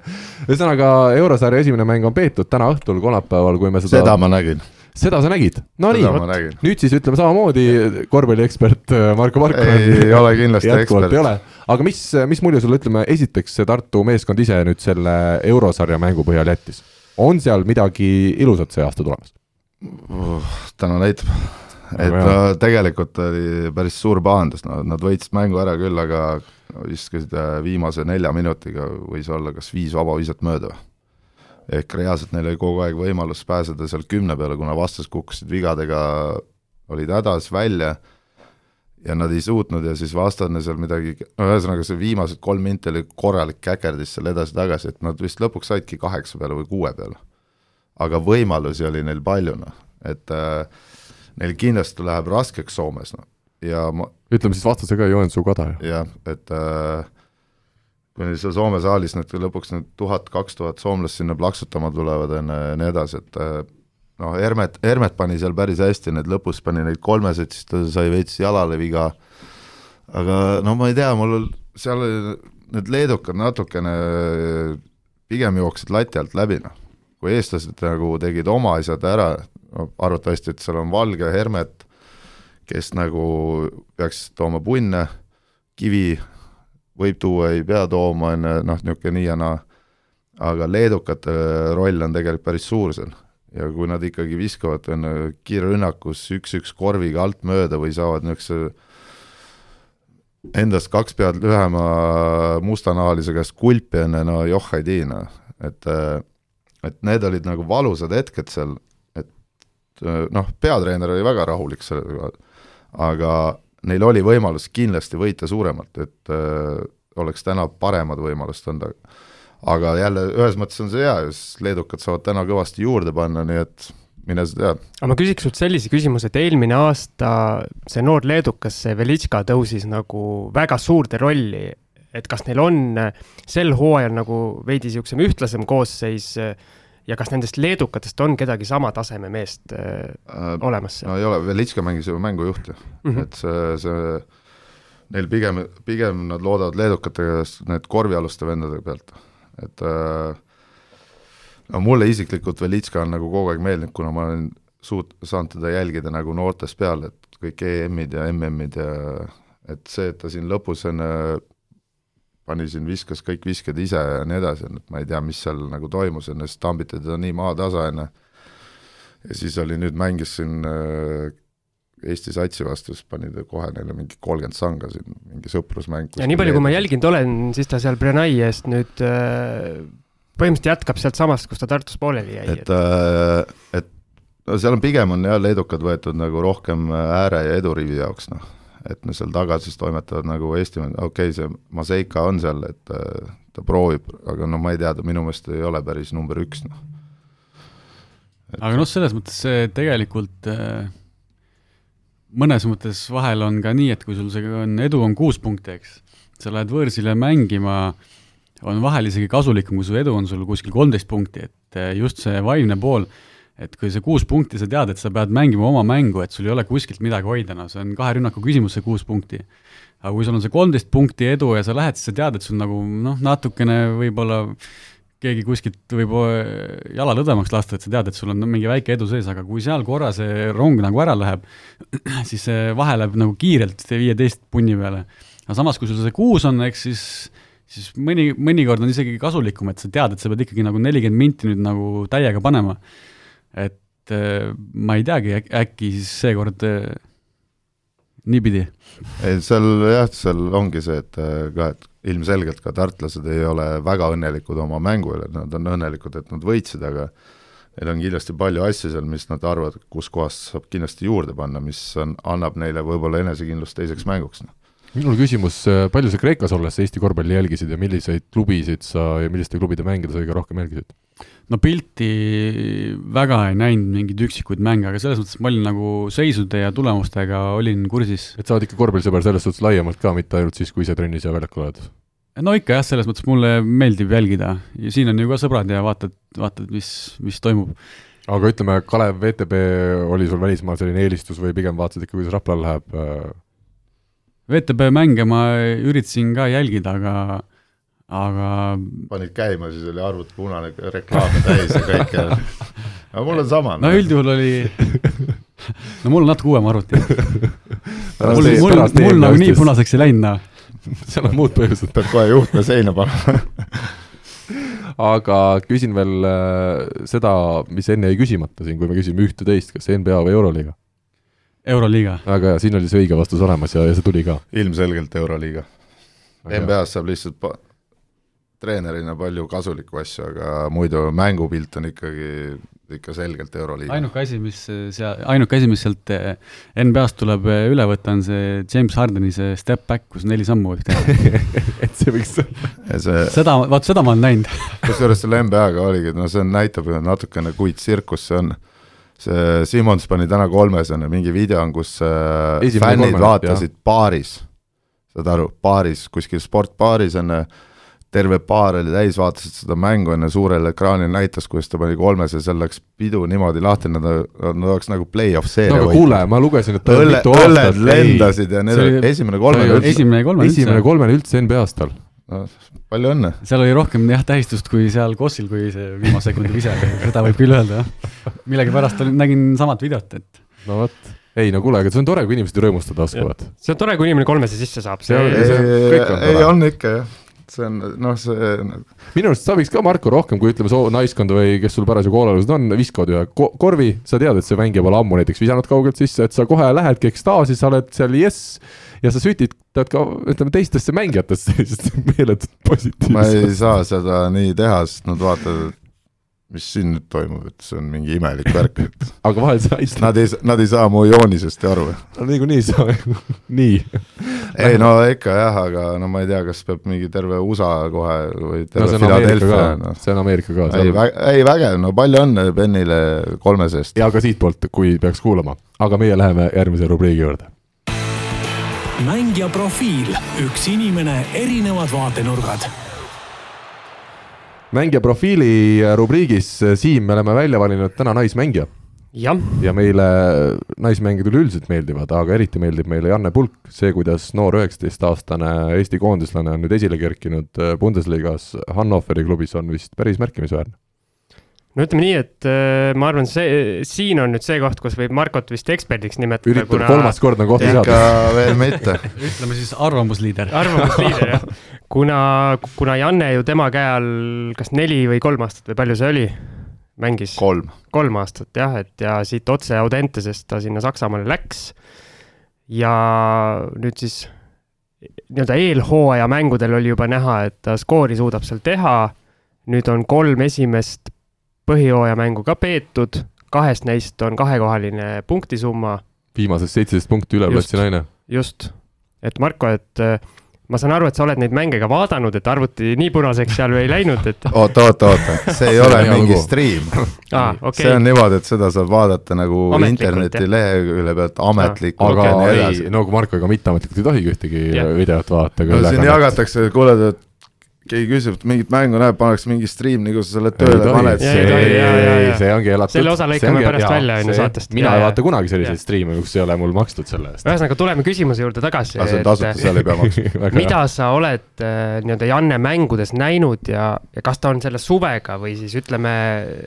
ühesõnaga, eurosarja esimene mäng on peetud täna õhtul, kolmapäeval, kui me seda, seda ma nägin, seda sa nägid? no nii seda, ma nägin. nüüd siis ütleme samamoodi, korvpalliekspert äh, Marko Marko ei ole kindlasti ekspert. ole, aga mis, mis mulje sulle, ütleme esiteks see Tartu meeskond ise nüüd selle eurosarja mängu põhjal jättis? On seal midagi ilusat see aasta tulemas? täna näitab, et no, tegelikult oli päris suur pahandus, no nad võitsid mängu ära küll, aga viskasid äh, viimase nelja minutiga võis olla kas viis vabavisat mööda või. ehk reaalselt neil oli kogu aeg võimalus pääseda seal kümne peale, kuna vastas kukkusid vigadega, olid hädas välja ja nad ei suutnud ja siis vastane seal midagi, no ühesõnaga see viimased kolm minti oli korralik käkerdis seal edasi-tagasi, et nad vist lõpuks saidki kaheksa peale või kuue peale. aga võimalusi oli neil palju, noh, et äh, neil kindlasti läheb raskeks Soomes, noh, ja ma, ütleme siis vastase ka Joensuu Kada ju. jah, et äh, kui seal Soome saalis nüüd lõpuks need tuhat, kaks tuhat soomlast sinna plaksutama tulevad enne ja nii edasi, et äh, noh, Hermet, Hermet pani seal päris hästi, need lõpus pani neid kolmesid, siis ta sai veits jalale viga, aga no ma ei tea, mul seal need leedukad natukene pigem jooksid lati alt läbi, noh. kui eestlased nagu tegid oma asjad ära, arvatavasti, et seal on Valge Hermet, kes nagu peaks tooma punne, kivi võib tuua, ei pea tooma, on ju, noh, niisugune nii ja naa, aga leedukate roll on tegelikult päris suur seal ja kui nad ikkagi viskavad on kiirrünnakus üks-üks korviga alt mööda või saavad niisuguse endast kaks pead lühema mustanahaalise käest kulpi enne, no joh ei tii, noh, et et need olid nagu valusad hetked seal, et noh, peatreener oli väga rahulik sellega, aga neil oli võimalus kindlasti võita suuremalt, et öö, oleks täna paremad võimalused olnud, aga jälle ühes mõttes on see hea, sest leedukad saavad täna kõvasti juurde panna, nii et mine sa tea. aga ma küsiks sult sellise küsimuse, et eelmine aasta see noor leedukas, see Velitška tõusis nagu väga suurde rolli, et kas neil on sel hooajal nagu veidi niisugusem ühtlasem koosseis ja kas nendest leedukatest on kedagi sama taseme meest äh, olemas seal no ei ole, Velitška mängis ju mängujuhti mm, -hmm. et see, see neil pigem, pigem nad loodavad leedukatega need korvialuste vendade pealt, et äh, no mulle isiklikult Velitška on nagu kogu aeg meeldinud, kuna ma olen suut-, saanud teda jälgida nagu noortest peale, et kõik EM-id ja MM-id ja et see, et ta siin lõpus enne pani siin, viskas kõik visked ise ja nii edasi, et ma ei tea, mis seal nagu toimus enne, sest tambiti teda nii maatasa enne, ja siis oli nüüd, mängis siin äh, Eesti satsi vastu, siis pani ta kohe neile mingi kolmkümmend sanga siin, mingi sõprusmäng. ja nii palju, kui ma jälginud olen, siis ta seal Brenai eest nüüd äh, põhimõtteliselt jätkab sealtsamast, kus ta Tartus pooleli jäi. et, et no seal on pigem on jah, leedukad võetud nagu rohkem ääre- ja edurivi jaoks, noh. et no seal taga siis toimetavad nagu Eesti, okei okay,, see Maseika on seal, et ta proovib, aga no ma ei tea, ta minu meelest ei ole päris number üks, noh. aga noh, selles mõttes see tegelikult äh, mõnes mõttes vahel on ka nii, et kui sul see on, edu on kuus punkti, eks, sa lähed võõrsile mängima, on vahel isegi kasulikum, kui su edu on sul kuskil kolmteist punkti, et just see vaimne pool, et kui see kuus punkti, sa tead, et sa pead mängima oma mängu, et sul ei ole kuskilt midagi hoida, no see on kahe rünnaku küsimus, see kuus punkti. aga kui sul on see kolmteist punkti edu ja sa lähed, siis sa tead, et sul nagu noh, natukene võib-olla keegi kuskilt võib jala lõdvemaks lasta, et sa tead, et sul on mingi väike edu sees, aga kui seal korra see rong nagu ära läheb, siis see vahe läheb nagu kiirelt viieteist punni peale. aga samas, kui sul see kuus on, eks siis, siis mõni, mõnikord on isegi kasulikum, et sa tead, et sa pead ikkagi nagu nelikümmend minti nüüd nagu täiega panema. et ma ei teagi, äkki siis seekord äh, niipidi. ei, seal jah, seal ongi see, et ka, et ilmselgelt ka tartlased ei ole väga õnnelikud oma mängu üle, nad on õnnelikud, et nad võitsid, aga neil on kindlasti palju asju seal, mis nad arvavad, kus kohas saab kindlasti juurde panna, mis on, annab neile võib-olla enesekindlust teiseks mänguks. minul küsimus, palju sa Kreekas olles Eesti korvpalli jälgisid ja milliseid klubisid sa ja milliste klubide mänge sa kõige rohkem jälgisid? No pilti väga ei näinud mingeid üksikuid mänge, aga selles mõttes ma olin nagu seisude ja tulemustega olin kursis. et sa oled ikka korvpallisõber selles suhtes laiemalt ka, mitte ainult siis, kui ise trennis ja väljakul oled? no ikka jah, selles mõttes mulle meeldib jälgida ja siin on ju ka sõbrad ja vaatad, vaatad, mis, mis toimub. aga ütleme, Kalev VTB oli sul välismaal selline eelistus või pigem vaatasid ikka, kuidas Raplal läheb? äh? VTB mänge ma üritasin ka jälgida, aga aga panid käima, siis oli arvut punane reklaame täis ja kõike. aga mul on sama. no üldjuhul oli, no mul on natuke uuem arvuti. mul, mul, mul nagu nii punaseks ei läinud, noh. seal on muud põhjused. pead kohe juhtme seina panema. aga küsin veel äh, seda, mis enne jäi küsimata siin, kui me küsime ühte-teist, kas NBA või Euroliiga? Euroliiga. väga hea, siin oli see õige vastus olemas ja, ja see tuli ka. ilmselgelt Euroliiga. NBA-s saab lihtsalt treenerina palju kasulikku asju, aga muidu mängupilt on ikkagi, ikka selgelt Euroliiga. ainuke asi, mis seal, ainuke asi, mis sealt eh, NBA-st tuleb eh, üle võtta, on see James Hardeni see step back, kus neli sammu võib teha. et see võiks ja see, seda, vaat seda ma olen näinud. kusjuures selle NBA-ga oligi, no see on, näitab ju natukene, kui tsirkus see on. see Simmons pani täna kolmesena, mingi video on, kus äh, Esimene fännid kolmene, vaatasid baaris, saad aru, baaris, kuskil sportbaaris on terve baar oli täis, vaatasid seda mängu enne suurel ekraanil, näitas, kuidas ta pani kolmese, seal läks pidu niimoodi lahti, nad, nad oleks nagu play-off seeria no aga kuule, ma lugesin, et ta õlle, õlled lendasid ja need See olid oli- esimene kolmene üldse. esimene ja kolmas esimene üldse. kolmene üldse NBA-s tal. no, palju õnne. seal oli rohkem jah tähistust kui seal Kossil, kui see viimase sekundi vise, seda võib küll öelda, jah. millegipärast olin, nägin samat videot, et no vot, ei no kuule, aga see on tore, kui inimesed rõõmustada oskavad. see on tore, kui inimene kolmese sisse saab, See on- see see on- ei, kõik on ei tore. on ikka jah, see on noh, see minu arust sa võiks ka, Marko, rohkem kui ütleme, soo- naiskonda või kes sul parasjagu hoolealused on, viskavad ühe ko korvi, sa tead, et see mängija pole ammu näiteks visanud kaugelt sisse, et sa kohe lähedki ekstaasi, sa oled seal jess ja sa sütitad ka, ütleme, teistesse mängijatesse sellist meeletut ma positiivset. ei saa seda nii teha, sest nad vaatavad, mis siin nüüd toimub, et see on mingi imelik värk, et aga vahel sa aitad, nad ei, nad ei saa mu joonisest ju aru. niikuinii sa, nii. ei no ikka jah, aga no ma ei tea, kas peab mingi terve USA kohe või no terve on Ameerika Philadelphia no., see on Ameerika ka. ei, ei vägev, no palju õnne Bennile kolmese eest. ja ka siitpoolt, kui peaks kuulama, aga meie läheme järgmise rubriigi juurde. mängija profiil, üks inimene, erinevad vaatenurgad mängija profiili rubriigis, Siim, me oleme välja valinud täna naismängija ja meile naismängijad üleüldiselt meeldivad, aga eriti meeldib meile Janne Pulk, see, kuidas noor üheksateistaastane Eesti koondislane on nüüd esile kerkinud äh, Bundesliga-s Hannoveri klubis, on vist päris märkimisväärne. No ütleme nii, et äh, ma arvan, see, siin on nüüd see koht, kus võib Markot vist eksperdiks nimetada, üritab kuna kolmas kord on kohta ikka saada. veel mitte. ütleme siis arvamusliider. arvamusliider jah, kuna, kuna Janne ju tema käe all kas neli või kolm aastat või palju see oli, mängis kolm. kolm aastat jah, et ja siit otse Audentesest ta sinna Saksamaale läks. ja nüüd siis nii-öelda eelhooaja mängudel oli juba näha, et ta skoori suudab seal teha. nüüd on kolm esimest põhijooaja mängu ka peetud, kahest neist on kahekohaline punktisumma, viimasest seitseteist punkti üle platsi naine. just. et Marko, et äh, ma saan aru, et sa oled neid mänge ka vaadanud, et arvuti nii punaseks seal ju ei läinud, et oota, oota, oota, see ei See ole mingi stream. aa, see okei on, niimoodi, et seda saab vaadata nagu Ametlikult, interneti jah. lehekülje pealt ametlikult aga ja nii ei edasi., no kui Marko ega mitteametlikult ei tohigi ühtegi Jah. videot vaadata. no siin jagatakse, kuule, et keegi küsib, et mingit mängu näeb, pannakse mingi stream, nii kui sa selle tööle paned. Jaa, jaa, jaa. see ongi elatud. Selle osa lõikame pärast välja, on ju, saatest. mina Jaa, ei jaa. vaata kunagi selliseid Jaa. striime, kus ei ole mul makstud selle eest. ühesõnaga tuleme küsimuse juurde tagasi. aga see on tasuta, seal ei pea maksma. mida sa oled äh, nii-öelda Janne mängudes näinud ja, ja kas ta on selle suvega või siis ütleme,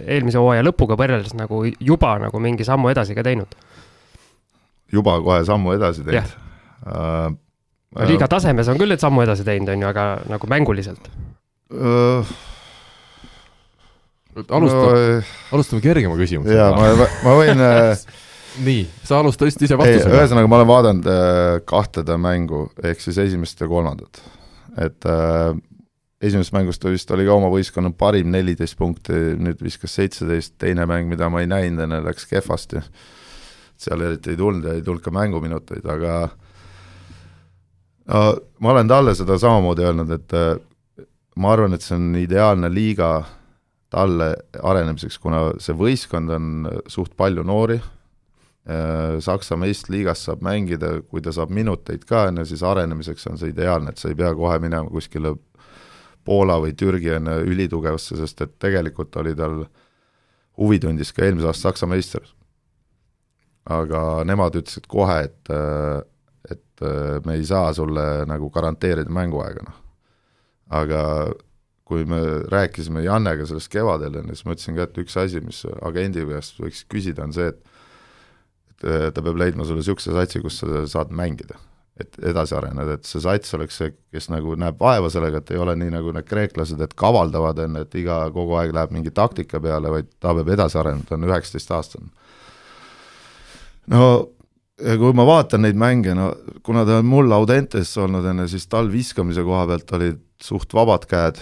eelmise hooaja lõpuga võrreldes nagu juba nagu mingi sammu edasi ka teinud? juba kohe sammu edasi teinud uh,. Liiga tasemes on küll need sammu edasi teinud, on ju, aga nagu mänguliselt uh,. alustame, no, alustame kergema küsimusega. jaa, ma, ma võin äh, nii, sa alusta vist ise vastusega. ühesõnaga ma olen vaadanud äh, kahtede mängu, ehk siis esimest ja kolmandat. et äh, esimesest mängust ta vist oli ka oma võistkonna parim nelikümmend punkti, nüüd viskas seitseteist, teine mäng, mida ma ei näinud enne, läks kehvasti. seal eriti ei tulnud ja ei tulnud ka mänguminuteid, aga no, ma olen talle seda samamoodi öelnud, et äh, ma arvan, et see on ideaalne liiga talle arenemiseks, kuna see võistkond on suht palju noori, Saksa meistriliigas saab mängida, kui ta saab minuteid ka, on ju, siis arenemiseks on see ideaalne, et sa ei pea kohe minema kuskile Poola või Türgi on ülitugevasse, sest et tegelikult oli tal huvitundis ka eelmise aasta Saksa meister. aga nemad ütlesid kohe, et, et me ei saa sulle nagu garanteerida mänguaega, noh. aga kui me rääkisime Jannega sellest kevadel, on ju, siis ma ütlesin ka, et üks asi, mis agendi käest võiks küsida, on see, et et ta peab leidma sulle niisuguse satsi, kus sa saad mängida et edasi areneda, et see sats oleks see, kes nagu näeb vaeva sellega, et ei ole nii, nagu need kreeklased, et kavaldavad, on ju, et iga, kogu aeg läheb mingi taktika peale, vaid ta peab edasi arenema, ta on üheksateistaastane. no ja kui ma vaatan neid mänge, no kuna ta on mul Audentes olnud, on ju, siis tal viskamise koha pealt olid suht vabad käed,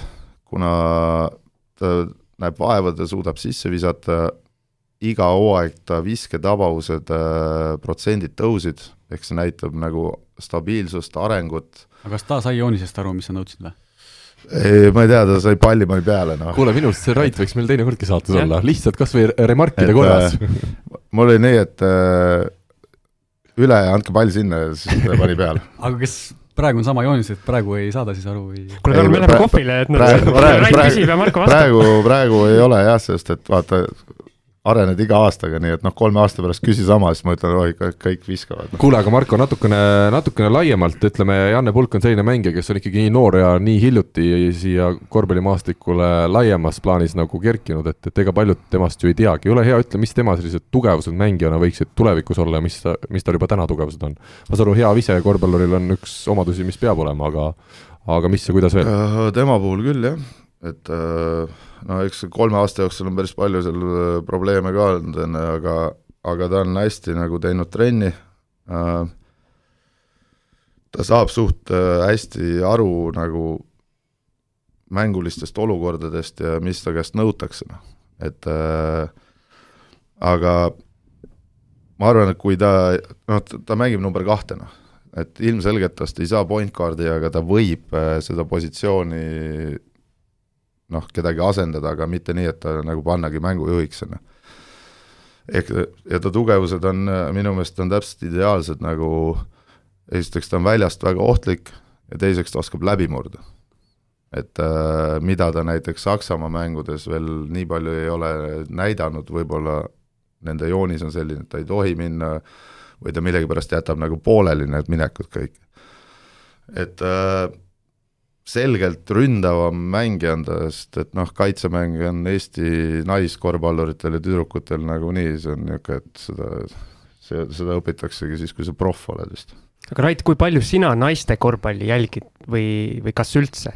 kuna ta näeb vaeva, ta suudab sisse visata, iga hooaeg ta visketabavused äh,, protsendid tõusid, ehk see näitab nagu stabiilsust, arengut. aga kas ta sai joonisest aru, mis sa nõudsid või? ei, ma ei tea, ta sai pallimani peale, noh. kuule, minu arust see Rait võiks meil teinekordki saates olla, lihtsalt kas või remarkide korras. mul oli nii, et äh, üle andke pall sinna ja siis pani peale. aga kas praegu on sama joonis, et praegu ei saada siis aru või? kuule, Karl, me läheme kohvile, et praegu, praegu, praegu, praegu, praegu ei ole jah, sest et vaata, arened iga aastaga, nii et noh, kolme aasta pärast küsi sama, siis ma ütlen, oi, kõik viskavad no.. kuule, aga Marko, natukene, natukene laiemalt, ütleme, Janne Pulk on selline mängija, kes on ikkagi nii noor ja nii hiljuti siia korvpallimaastikule laiemas plaanis nagu kerkinud, et, et ega paljud temast ju ei teagi, ole hea, ütle, mis tema sellised tugevused mängijana võiksid tulevikus olla ja mis ta, mis tal juba täna tugevused on? ma saan aru, hea vise korvpalluril on üks omadusi, mis peab olema, aga aga mis ja kuidas veel? tema puhul küll, jah, et äh no eks kolme aasta jooksul on päris palju seal äh, probleeme ka olnud, on ju, aga, aga ta on hästi nagu teinud trenni äh,, ta saab suht hästi aru nagu mängulistest olukordadest ja mis ta käest nõutakse, noh, et aga ma arvan, et kui ta, noh, ta mängib number kahte, noh, et ilmselgelt tast ei saa point guard'i, aga ta võib seda positsiooni noh, kedagi asendada, aga mitte nii, et ta nagu pannagi mängujuhiks, on ju. ehk, ja ta tugevused on minu meelest on täpselt ideaalsed nagu esiteks ta on väljast väga ohtlik ja teiseks ta oskab läbi murda. et äh, mida ta näiteks Saksamaa mängudes veel nii palju ei ole näidanud, võib-olla nende joonis on selline, et ta ei tohi minna või ta millegipärast jätab nagu pooleli need minekud kõik. et äh, selgelt ründavam mängija on ta, sest et noh, kaitsemäng on Eesti naiskorvpalluritel ja tüdrukutel nagunii, see on niisugune, et seda, see, seda õpitaksegi siis, kui sa proff oled vist. aga Rait, kui palju sina naiste korvpalli jälgid või, või kas üldse?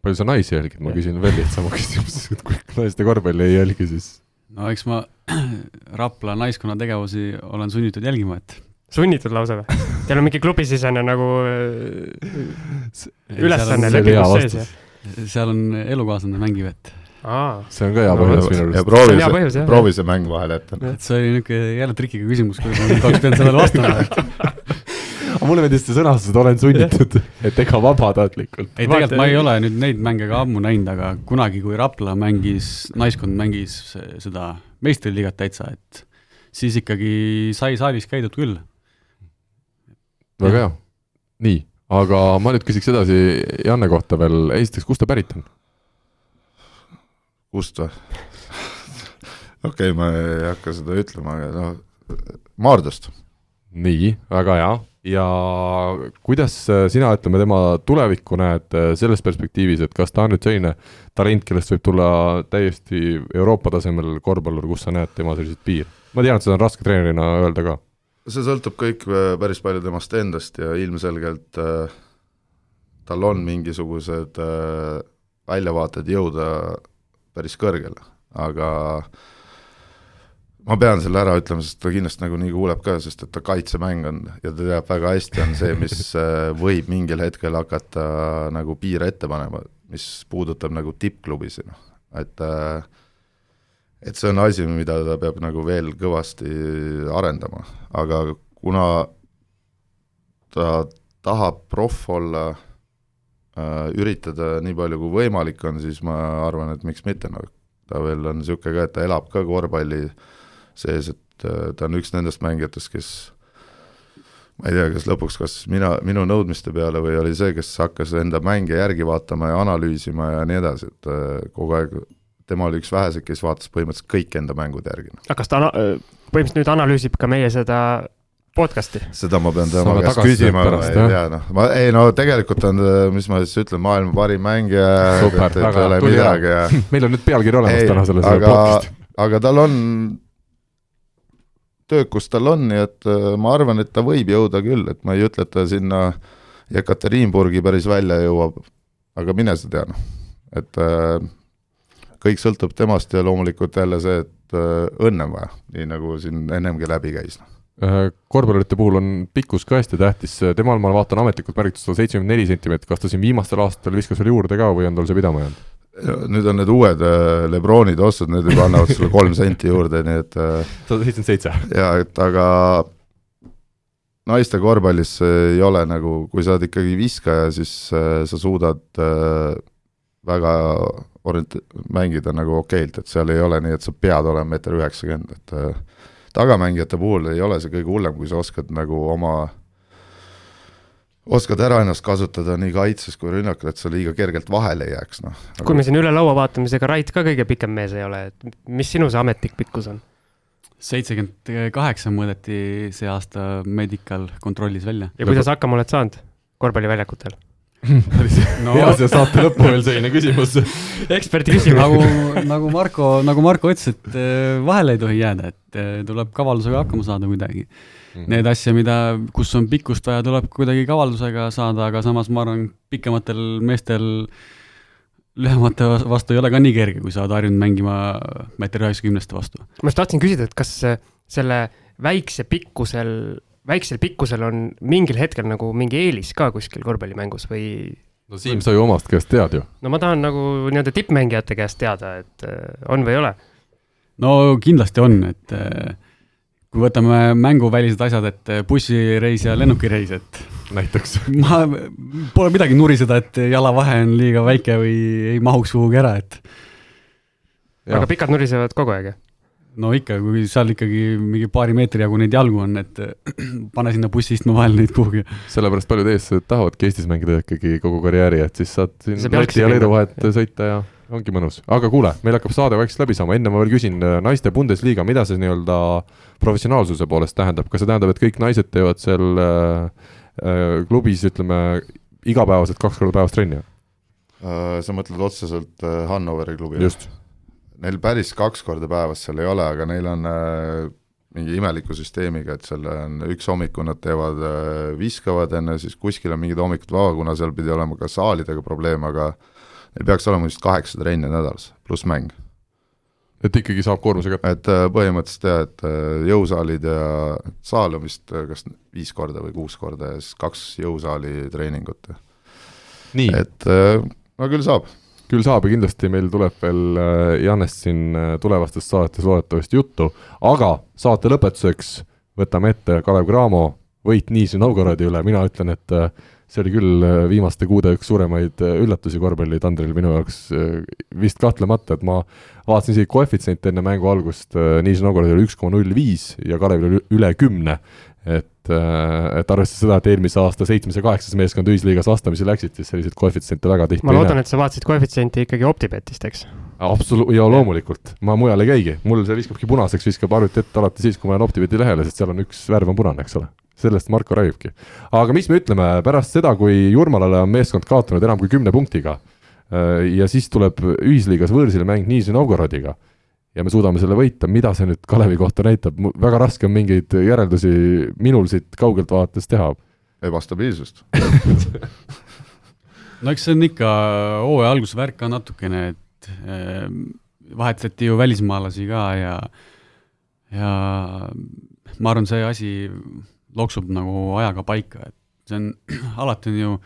palju sa naisi jälgid, ma küsin veel lihtsama küsimuse, et kui naiste korvpalli ei jälgi, siis no eks ma Rapla naiskonna tegevusi olen sunnitud jälgima, et sunnitud lausa või? Teil on mingi klubisisene nagu äh, ülesanne lepingus sees, jah? seal on elukaaslane mängib, et Aa. see on ka hea põhjus minu arust. ja proovi see, proovi see mäng vahele ette. et see oli niisugune jälle trikiga küsimus, kuidas ma nüüd oleks pidanud sellele vastama aga mulle meeldis see sõnastus, et olen sunnitud, et ega vabatahtlikult. ei, tegelikult ma ei ole nüüd neid mänge ka ammu näinud, aga kunagi, kui Rapla mängis, naiskond mängis seda meistriliigat täitsa, et siis ikkagi sai saalis käidud küll väga hea, nii, aga ma nüüd küsiks edasi Janne kohta veel, esiteks, kust ta pärit on? kust või? okei okay,, ma ei hakka seda ütlema, aga noh, Maardust. nii, väga hea, ja kuidas sina, ütleme, tema tulevikku näed selles perspektiivis, et kas ta on nüüd selline talent, kellest võib tulla täiesti Euroopa tasemel korvpallur, kus sa näed tema selliseid piire? ma tean, et seda on raske treenerina öelda ka see sõltub kõik äh, päris palju temast endast ja ilmselgelt äh, tal on mingisugused äh, väljavaated jõuda päris kõrgele, aga ma pean selle ära ütlema, sest ta kindlasti nagunii kuuleb ka, sest et ta kaitsemäng on ja ta teab väga hästi, on see, mis äh, võib mingil hetkel hakata nagu piire ette panema, mis puudutab nagu tippklubisid, noh, et äh, et see on asi, mida ta peab nagu veel kõvasti arendama, aga kuna ta tahab proff olla äh, üritada nii palju kui võimalik on, siis ma arvan, et miks mitte, noh, ta veel on niisugune ka, et ta elab ka korvpalli sees, et äh, ta on üks nendest mängijatest, kes ma ei tea, kas lõpuks, kas mina, minu nõudmiste peale või oli see, kes hakkas enda mänge järgi vaatama ja analüüsima ja nii edasi, et äh, kogu aeg tema oli üks väheseid, kes vaatas põhimõtteliselt kõik enda mängud järgi. aga kas ta ana-, põhimõtteliselt nüüd analüüsib ka meie seda podcast'i? seda ma pean tema käest küsima, ma ei tea, noh, ma, ei no tegelikult on, mis ma siis ütlen, maailma parim mängija, et, ei ole midagi ja meil on nüüd pealkiri olemas ei, täna selles aga podcast'i., aga tal on töökust tal on, nii et äh, ma arvan, et ta võib jõuda küll, et ma ei ütle, et ta sinna Jekaterinburgi päris välja jõuab, aga mine sa tea, noh, et äh, kõik sõltub temast ja loomulikult jälle see, et äh, õnne on vaja, nii nagu siin ennemgi läbi käis, noh. Korvpallurite puhul on pikkus ka hästi tähtis, temal ma vaatan ametlikult märgitud sada seitsekümmend neli sentimeetrit, kas ta siin viimastel aastatel viskas veel juurde ka või on tal see pidama jäänud? nüüd on need uued äh, Lebronid ostud, need juba annavad sulle kolm senti juurde, nii et äh, sada seitsekümmend seitse. jaa, et aga naiste korvpallis ei ole nagu, kui sa oled ikkagi viskaja, siis sa suudad väga orient-, mängida nagu okeilt, et seal ei ole nii, et sa pead olema meeter üheksakümmend, et äh, tagamängijate puhul ei ole see kõige hullem, kui sa oskad nagu oma oskad ära ennast kasutada nii kaitses kui rünnakul, et sa liiga kergelt vahele ei jääks, noh. kui me siin üle laua vaatame, siis ega Rait ka kõige pikem mees ei ole, et mis sinu see ametlik pikkus on? seitsekümmend kaheksa mõõdeti see aasta Medical kontrollis välja. ja kuidas hakkama oled saanud korvpalliväljakutel? No- hea siia saate lõppu veel selline küsimus. eksperdi küsimus. nagu, nagu Marko, nagu Marko ütles, et eh, vahele ei tohi jääda, et eh, tuleb kavalusega hakkama saada kuidagi. Need asja, mida, kus on pikkust vaja, tuleb kuidagi kavalusega saada, aga samas ma arvan, pikematel meestel lühemate vas- vastu ei ole ka nii kerge, kui sa oled harjunud mängima meeter üheksakümneste vastu. ma just tahtsin küsida, et kas äh, selle väikse pikkusel, väiksel pikkusel on mingil hetkel nagu mingi eelis ka kuskil korvpallimängus või? no Siim, sa ju omast käest tead ju. no ma tahan nagu nii-öelda tippmängijate käest teada, et äh, on või ei ole. no kindlasti on, et eh, kui võtame mänguvälised asjad, et eh, bussireis ja lennukireis, et näiteks. ma, pole midagi nuriseda, et jalavahe on liiga väike või ei mahuks kuhugi ära, et aga pikad nurisevad kogu aeg, jah? No ikka, kui seal ikkagi mingi paari meetri jagu neid jalgu on, et pane sinna bussiistme vahele neid kuhugi. sellepärast paljud eestlased tahavadki Eestis mängida ikkagi kogu karjääri, et siis saad siin Läti ja Leedu vahet sõita ja ongi mõnus. aga kuule, meil hakkab saade vaikselt läbi saama, enne ma veel küsin, äh, naiste Bundesliga, mida see nii-öelda professionaalsuse poolest tähendab, kas see tähendab, et kõik naised teevad seal äh, äh, klubis, ütleme, igapäevaselt kaks korda päevas trenni? Äh, sa mõtled otseselt Hannoveri klubi? just. Neil päris kaks korda päevas seal ei ole, aga neil on äh, mingi imeliku süsteemiga, et seal on üks hommiku nad teevad äh,, viskavad enne, siis kuskil on mingid hommikud vaba, kuna seal pidi olema ka saalidega probleem, aga neil peaks olema vist kaheksa trenni nädalas, pluss mäng. et ikkagi saab koormuse kätte? et äh, põhimõtteliselt jah, et äh, jõusaalid ja saal on vist äh, kas viis korda või kuus korda ja siis kaks jõusaali treeningut. et no küll saab küll saab ja kindlasti meil tuleb veel äh, Janest siin äh, tulevastes saadetes loodetavasti juttu, aga saate lõpetuseks võtame ette Kalev Cramo võit Nižni Novgorodi üle, mina ütlen, et äh, see oli küll viimaste kuude üks suuremaid üllatusi korvpallitandril minu jaoks vist kahtlemata, et ma vaatasin isegi koefitsiente enne mängu algust, Nižni Novgorod oli üks koma null viis ja Kalevil oli üle kümne, et, et arvestades seda, et eelmise aasta seitsmes ja kaheksas meeskond ühisliigas vastamisi läksid, siis selliseid koefitsiente väga tihti ma loodan, et sa vaatasid koefitsienti ikkagi Optibetist, eks? absoluut, ja loomulikult, ma mujal ei käigi, mul see viskabki punaseks, viskab arvuti ette alati siis, kui ma lähen Optibeti lehele, sest seal on üks värv on punane, eks ole. sellest Marko räägibki. aga mis me ütleme pärast seda, kui Jurmalale on meeskond kaotanud enam kui kümne punktiga äh, ja siis tuleb ühisliigas võõrsile mäng Nižni Novgorodiga ja me suudame selle võita, mida see nüüd Kalevi kohta näitab, väga raske on mingeid järeldusi minul siit kaugelt vaadates teha. ebastabiilsust. No eks see on ikka hooaja alguse värk ka natukene, et eh, vahetati ju välismaalasi ka ja, ja ma arvan, see asi loksub nagu ajaga paika, et see on, alati on ju,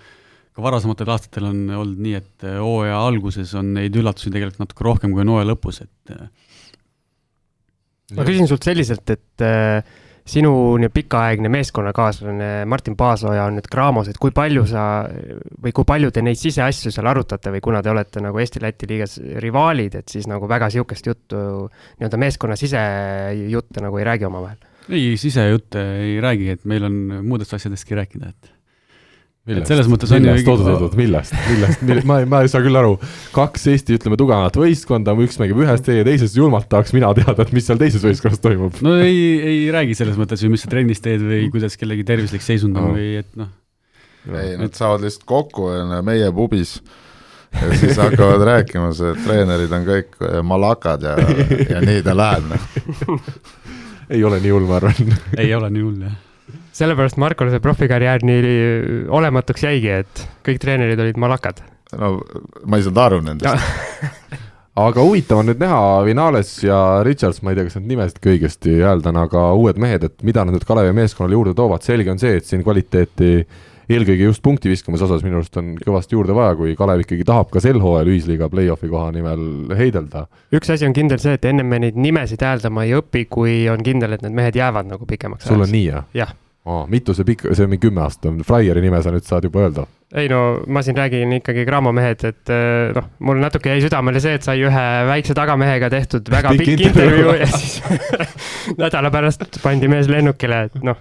ka varasematel aastatel on olnud nii, et hooaja alguses on neid üllatusi tegelikult natuke rohkem kui on hooaja lõpus, et ma küsin sult selliselt, et äh, sinu nii pikaaegne meeskonnakaaslane Martin Paasoja on nüüd Graamos, et kui palju sa või kui palju te neid siseasju seal arutate või kuna te olete nagu Eesti-Läti liigas rivaalid, et siis nagu väga sihukest juttu, nii-öelda meeskonna sisejutte nagu ei räägi omavahel? ei, sisejutte ei räägi, et meil on muudest asjadestki rääkida, et mõttes on millest, oot, oot, oot, millest, millest, millest, ma ei, ma ei saa küll aru, kaks Eesti, ütleme, tugevamat võistkonda, üks mängib ühes, teie teises, julmalt tahaks mina teada, et mis seal teises võistkonnas toimub. no ei, ei räägi selles mõttes ju, mis sa trennis teed või kuidas kellegi tervislik seisund on no. või et noh. ei, nad saavad lihtsalt kokku ja meie pubis. Ja siis hakkavad rääkima, see treenerid on kõik malakad ja, ja nii ta läheb, noh. ei ole nii hull, ma arvan. Ei ole nii hull, jah sellepärast Markole see profikarjäär nii olematuks jäigi, et kõik treenerid olid malakad. no ma ei saanud aru nendest aga huvitav on nüüd näha Vinales ja Richards, ma ei tea, kas nad nimesid ka õigesti hääldan, aga uued mehed, et mida nad nüüd Kalevi meeskonnale juurde toovad, selge on see, et siin kvaliteeti eelkõige just punkti viskamise osas minu arust on kõvasti juurde vaja, kui Kalev ikkagi tahab ka sel hooajal ühisliiga play-off'i koha nimel heidelda. üks asi on kindel see, et ennem me neid nimesid hääldama ei õpi, kui on kindel, et need mehed jäävad nagu pikemaks ajaks. sul on nii, jah? jah oh,. mitu see pikk, see on mingi kümme aastat on, Flyeri nime sa nüüd saad juba öelda? ei no ma siin räägin ikkagi Graamo mehed, et eh, noh, mul natuke jäi südamele see, et sai ühe väikse tagamehega tehtud väga pikk, pikk intervjuu ja siis nädala pärast pandi mees lennukile, et noh,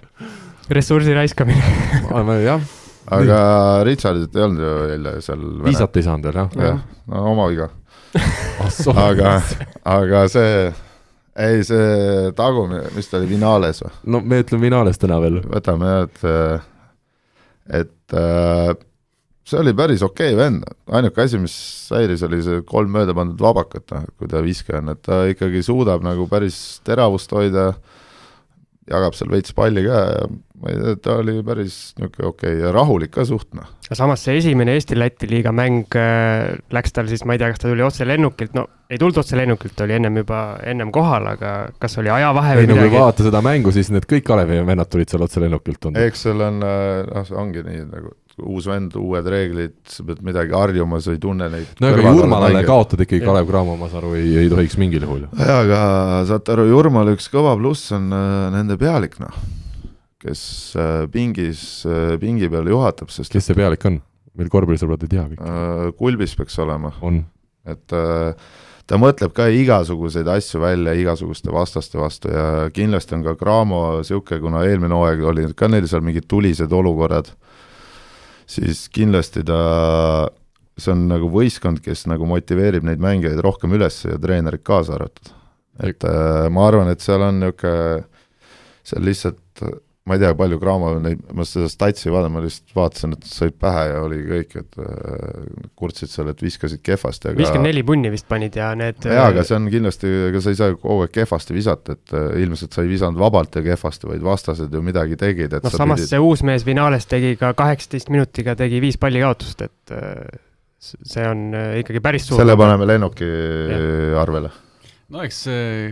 ressursi raiskamine jah. aga Richardit ei olnud ju eile seal. viisat ei saanud veel jah? jah, no oma viga aga, aga see ei, see tagumine, mis ta oli, Vinales või? no me ütleme Vinales täna veel. võtame jah, et, et äh, see oli päris okei okay vend, ainuke asi, mis häiris, oli see kolm mööda pandud vabakat, noh, kui ta viskaja on, et ta ikkagi suudab nagu päris teravust hoida, jagab seal veits palli ka ja ma ei tea, ta oli päris niisugune okei okay ja rahulik ka suht, noh. aga samas see esimene Eesti-Läti liiga mäng äh, läks tal siis, ma ei tea, kas ta tuli otse lennukilt, no ei tulnud otse lennukilt, oli ennem juba, ennem kohal, aga kas oli ajavahe või ei, midagi? kui vaadata seda mängu, siis need kõik Kalevi vennad tulid seal otse lennukilt tundub. eks seal on, äh, noh, see ongi nii nagu uus vend, uued reeglid, sa pead midagi harjuma, sa ei tunne neid. no aga Jurmalale kaotada ikkagi Kalev Cramo, ma saan aru, ei, ei tohiks mingil juhul. jaa, aga saate aru, Jurmal üks kõva pluss on äh, nende pealik, noh kes äh, pingis, äh, pingi peal juhatab, sest kes see pealik on? meil korvpallisõbrad ei tea kõik. Kulbis peaks olema. on. et ta mõtleb ka igasuguseid asju välja igasuguste vastaste vastu ja kindlasti on ka Cramo niisugune, kuna eelmine hooaeg oli ka neil seal mingid tulised olukorrad, siis kindlasti ta, see on nagu võistkond, kes nagu motiveerib neid mängijaid rohkem üles ja treenerid kaasa arvatud. et ma arvan, et seal on niisugune, seal lihtsalt ma ei tea, palju Graamo neid, ma seda statsi ei vaadanud, ma lihtsalt vaatasin, et said pähe ja oli kõik, et äh, kurtsid seal, et viskasid kehvasti, aga viiskümmend neli punni vist panid ja need jaa, aga see on kindlasti, ega sa ei saa kogu aeg kehvasti visata, et äh, ilmselt sa ei visanud vabalt ja kehvasti, vaid vastased ju midagi tegid, et noh, samas pidid... see uus mees Vinales tegi ka kaheksateist minutiga tegi viis palli kaotust, et äh, see on ikkagi päris suur selle paneme lennuki ja. arvele. no eks see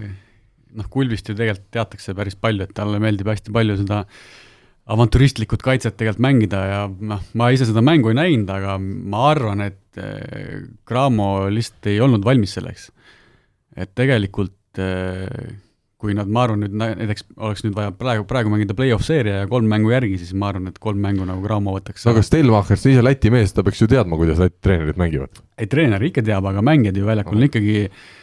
noh, Kulbist ju tegelikult teatakse päris palju, et talle meeldib hästi palju seda avantüristlikut kaitset tegelikult mängida ja noh, ma ise seda mängu ei näinud, aga ma arvan, et eh, Cramo lihtsalt ei olnud valmis selleks. et tegelikult eh, kui nad, ma arvan, nüüd näiteks oleks nüüd vaja praegu, praegu mängida play-off seeria ja kolm mängu järgi, siis ma arvan, et kolm mängu nagu Cramo võtaks. no aga Stelmacher, sa ise Läti mees, ta peaks ju teadma, kuidas Läti treenerid mängivad. ei, treener ikka teab, aga mängijad ju väljakul on ikkagi äh, Äh,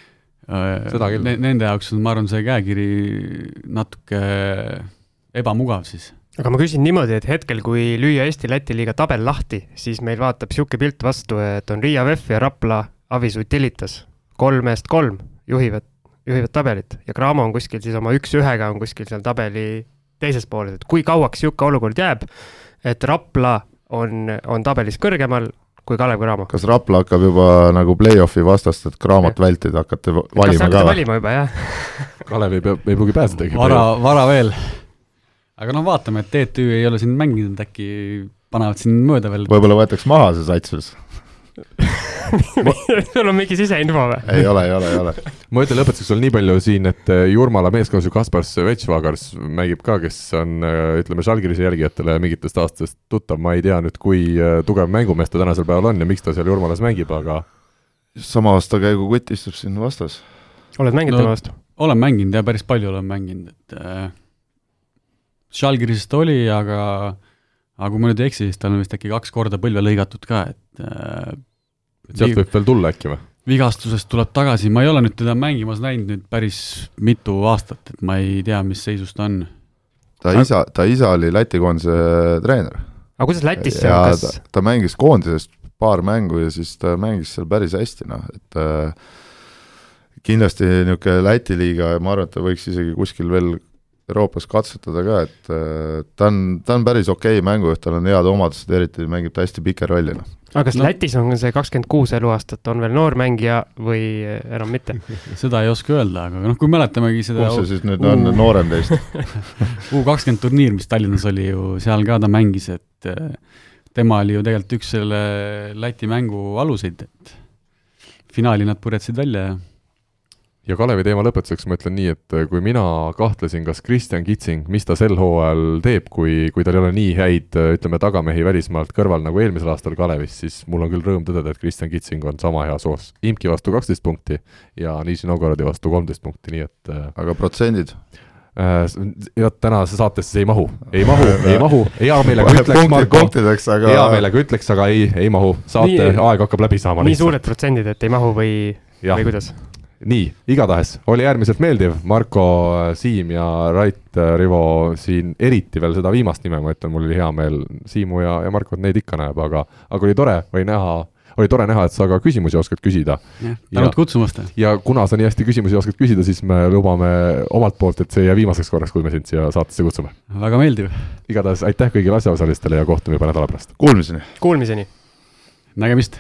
seda küll. Nende jaoks on, ma arvan, see käekiri natuke ebamugav siis. aga ma küsin niimoodi, et hetkel, kui lüüa Eesti-Läti liiga tabel lahti, siis meil vaatab niisugune pilt vastu, et on Riia VEF ja Rapla Avis Utilitas, kolm eest kolm juhivad, juhivad tabelit ja Cramo on kuskil siis oma üks-ühega on kuskil seal tabeli teises pooles, et kui kauaks niisugune olukord jääb, et Rapla on, on tabelis kõrgemal, kui Kalev Cramo. kas Rapla hakkab juba nagu play-off'i vastast, et Cramot vältida, hakkate valima ka või? valima juba, jah Kalev ei pea, ei pruugi pääsedagi. vara, vara veel. aga noh, vaatame, et TTÜ ei ole siin mänginud, äkki panevad siin mööda veel. võib-olla võetakse maha see sats siis sul on mingi siseinfo või? ei ole, ei ole, ei ole. ma ütlen lõpetuseks veel nii palju siin, et äh, Jurmala meeskonnas ju Kaspar Svetšvagars mängib ka, kes on äh, ütleme, Žalgirise jälgijatele mingitest aastatest tuttav, ma ei tea nüüd, kui äh, tugev mängumees ta tänasel päeval on ja miks ta seal Jurmalas mängib, aga sama aastakäigu kutt istub siin vastas. oled mänginud tema no, vastu? olen mänginud ja päris palju olen mänginud, et äh, Žalgiris ta oli, aga aga kui ma nüüd ei eksi, siis tal on vist äkki kaks korda põlve lõigatud ka, et äh, et sealt võib veel tulla äkki või? vigastusest tuleb tagasi, ma ei ole nüüd teda mängimas näinud nüüd päris mitu aastat, et ma ei tea, mis seisus ta on. ta isa, ta isa oli Läti koondise treener. aga kuidas Lätis see ja hakkas ta, ta mängis koondisest paar mängu ja siis ta mängis seal päris hästi, noh, et äh, kindlasti niisugune Läti liiga ja ma arvan, et ta võiks isegi kuskil veel Euroopas katsetada ka, et äh, ta on, ta on päris okei okay mängujuht, tal on head omadused, eriti mängib ta hästi pika rolli, noh. Aga kas no-. Lätis on see kakskümmend kuus eluaastat, on veel noor mängija või enam mitte? seda ei oska öelda, aga noh, kui mäletamegi seda kus see siis nüüd on U- noorem teist? U kakskümmend turniir, mis Tallinnas oli ju, seal ka ta mängis, et äh, tema oli ju tegelikult üks selle Läti mängu aluseid, et finaali nad purjetasid välja ja ja Kalevi teema lõpetuseks ma ütlen nii, et kui mina kahtlesin, kas Kristjan Kitsing, mis ta sel hooajal teeb, kui, kui tal ei ole nii häid, ütleme, tagamehi välismaalt kõrval nagu eelmisel aastal Kalevis, siis mul on küll rõõm tõdeda, et Kristjan Kitsing on sama hea soos. Imki vastu kaksteist punkti ja Nižni Novgorodi vastu kolmteist punkti, nii et äh, aga protsendid? jah, tänase saatesse ei mahu, ei mahu, ei mahu, hea meelega ütleks Marko, aga hea meelega ütleks, aga ei, ei mahu, saate Nii- aeg hakkab läbi saama nii suured protsendid, et ei mahu või, või kuidas? Nii, igatahes oli äärmiselt meeldiv, Marko, Siim ja Rait, Rivo siin eriti veel seda viimast nime, ma ütlen, mul oli hea meel Siimu ja, ja Markot neid ikka näeb, aga, aga oli tore, oli näha, oli tore näha, et sa ka küsimusi oskad küsida. jah, tänud kutsumast! ja kuna sa nii hästi küsimusi oskad küsida, siis me lubame omalt poolt, et see ei jää viimaseks korraks, kui me sind siia saatesse kutsume. väga meeldiv, igatahes aitäh kõigile asjaosalistele ja kohtume juba nädala pärast. kuulmiseni! Kuulmiseni! nägemist!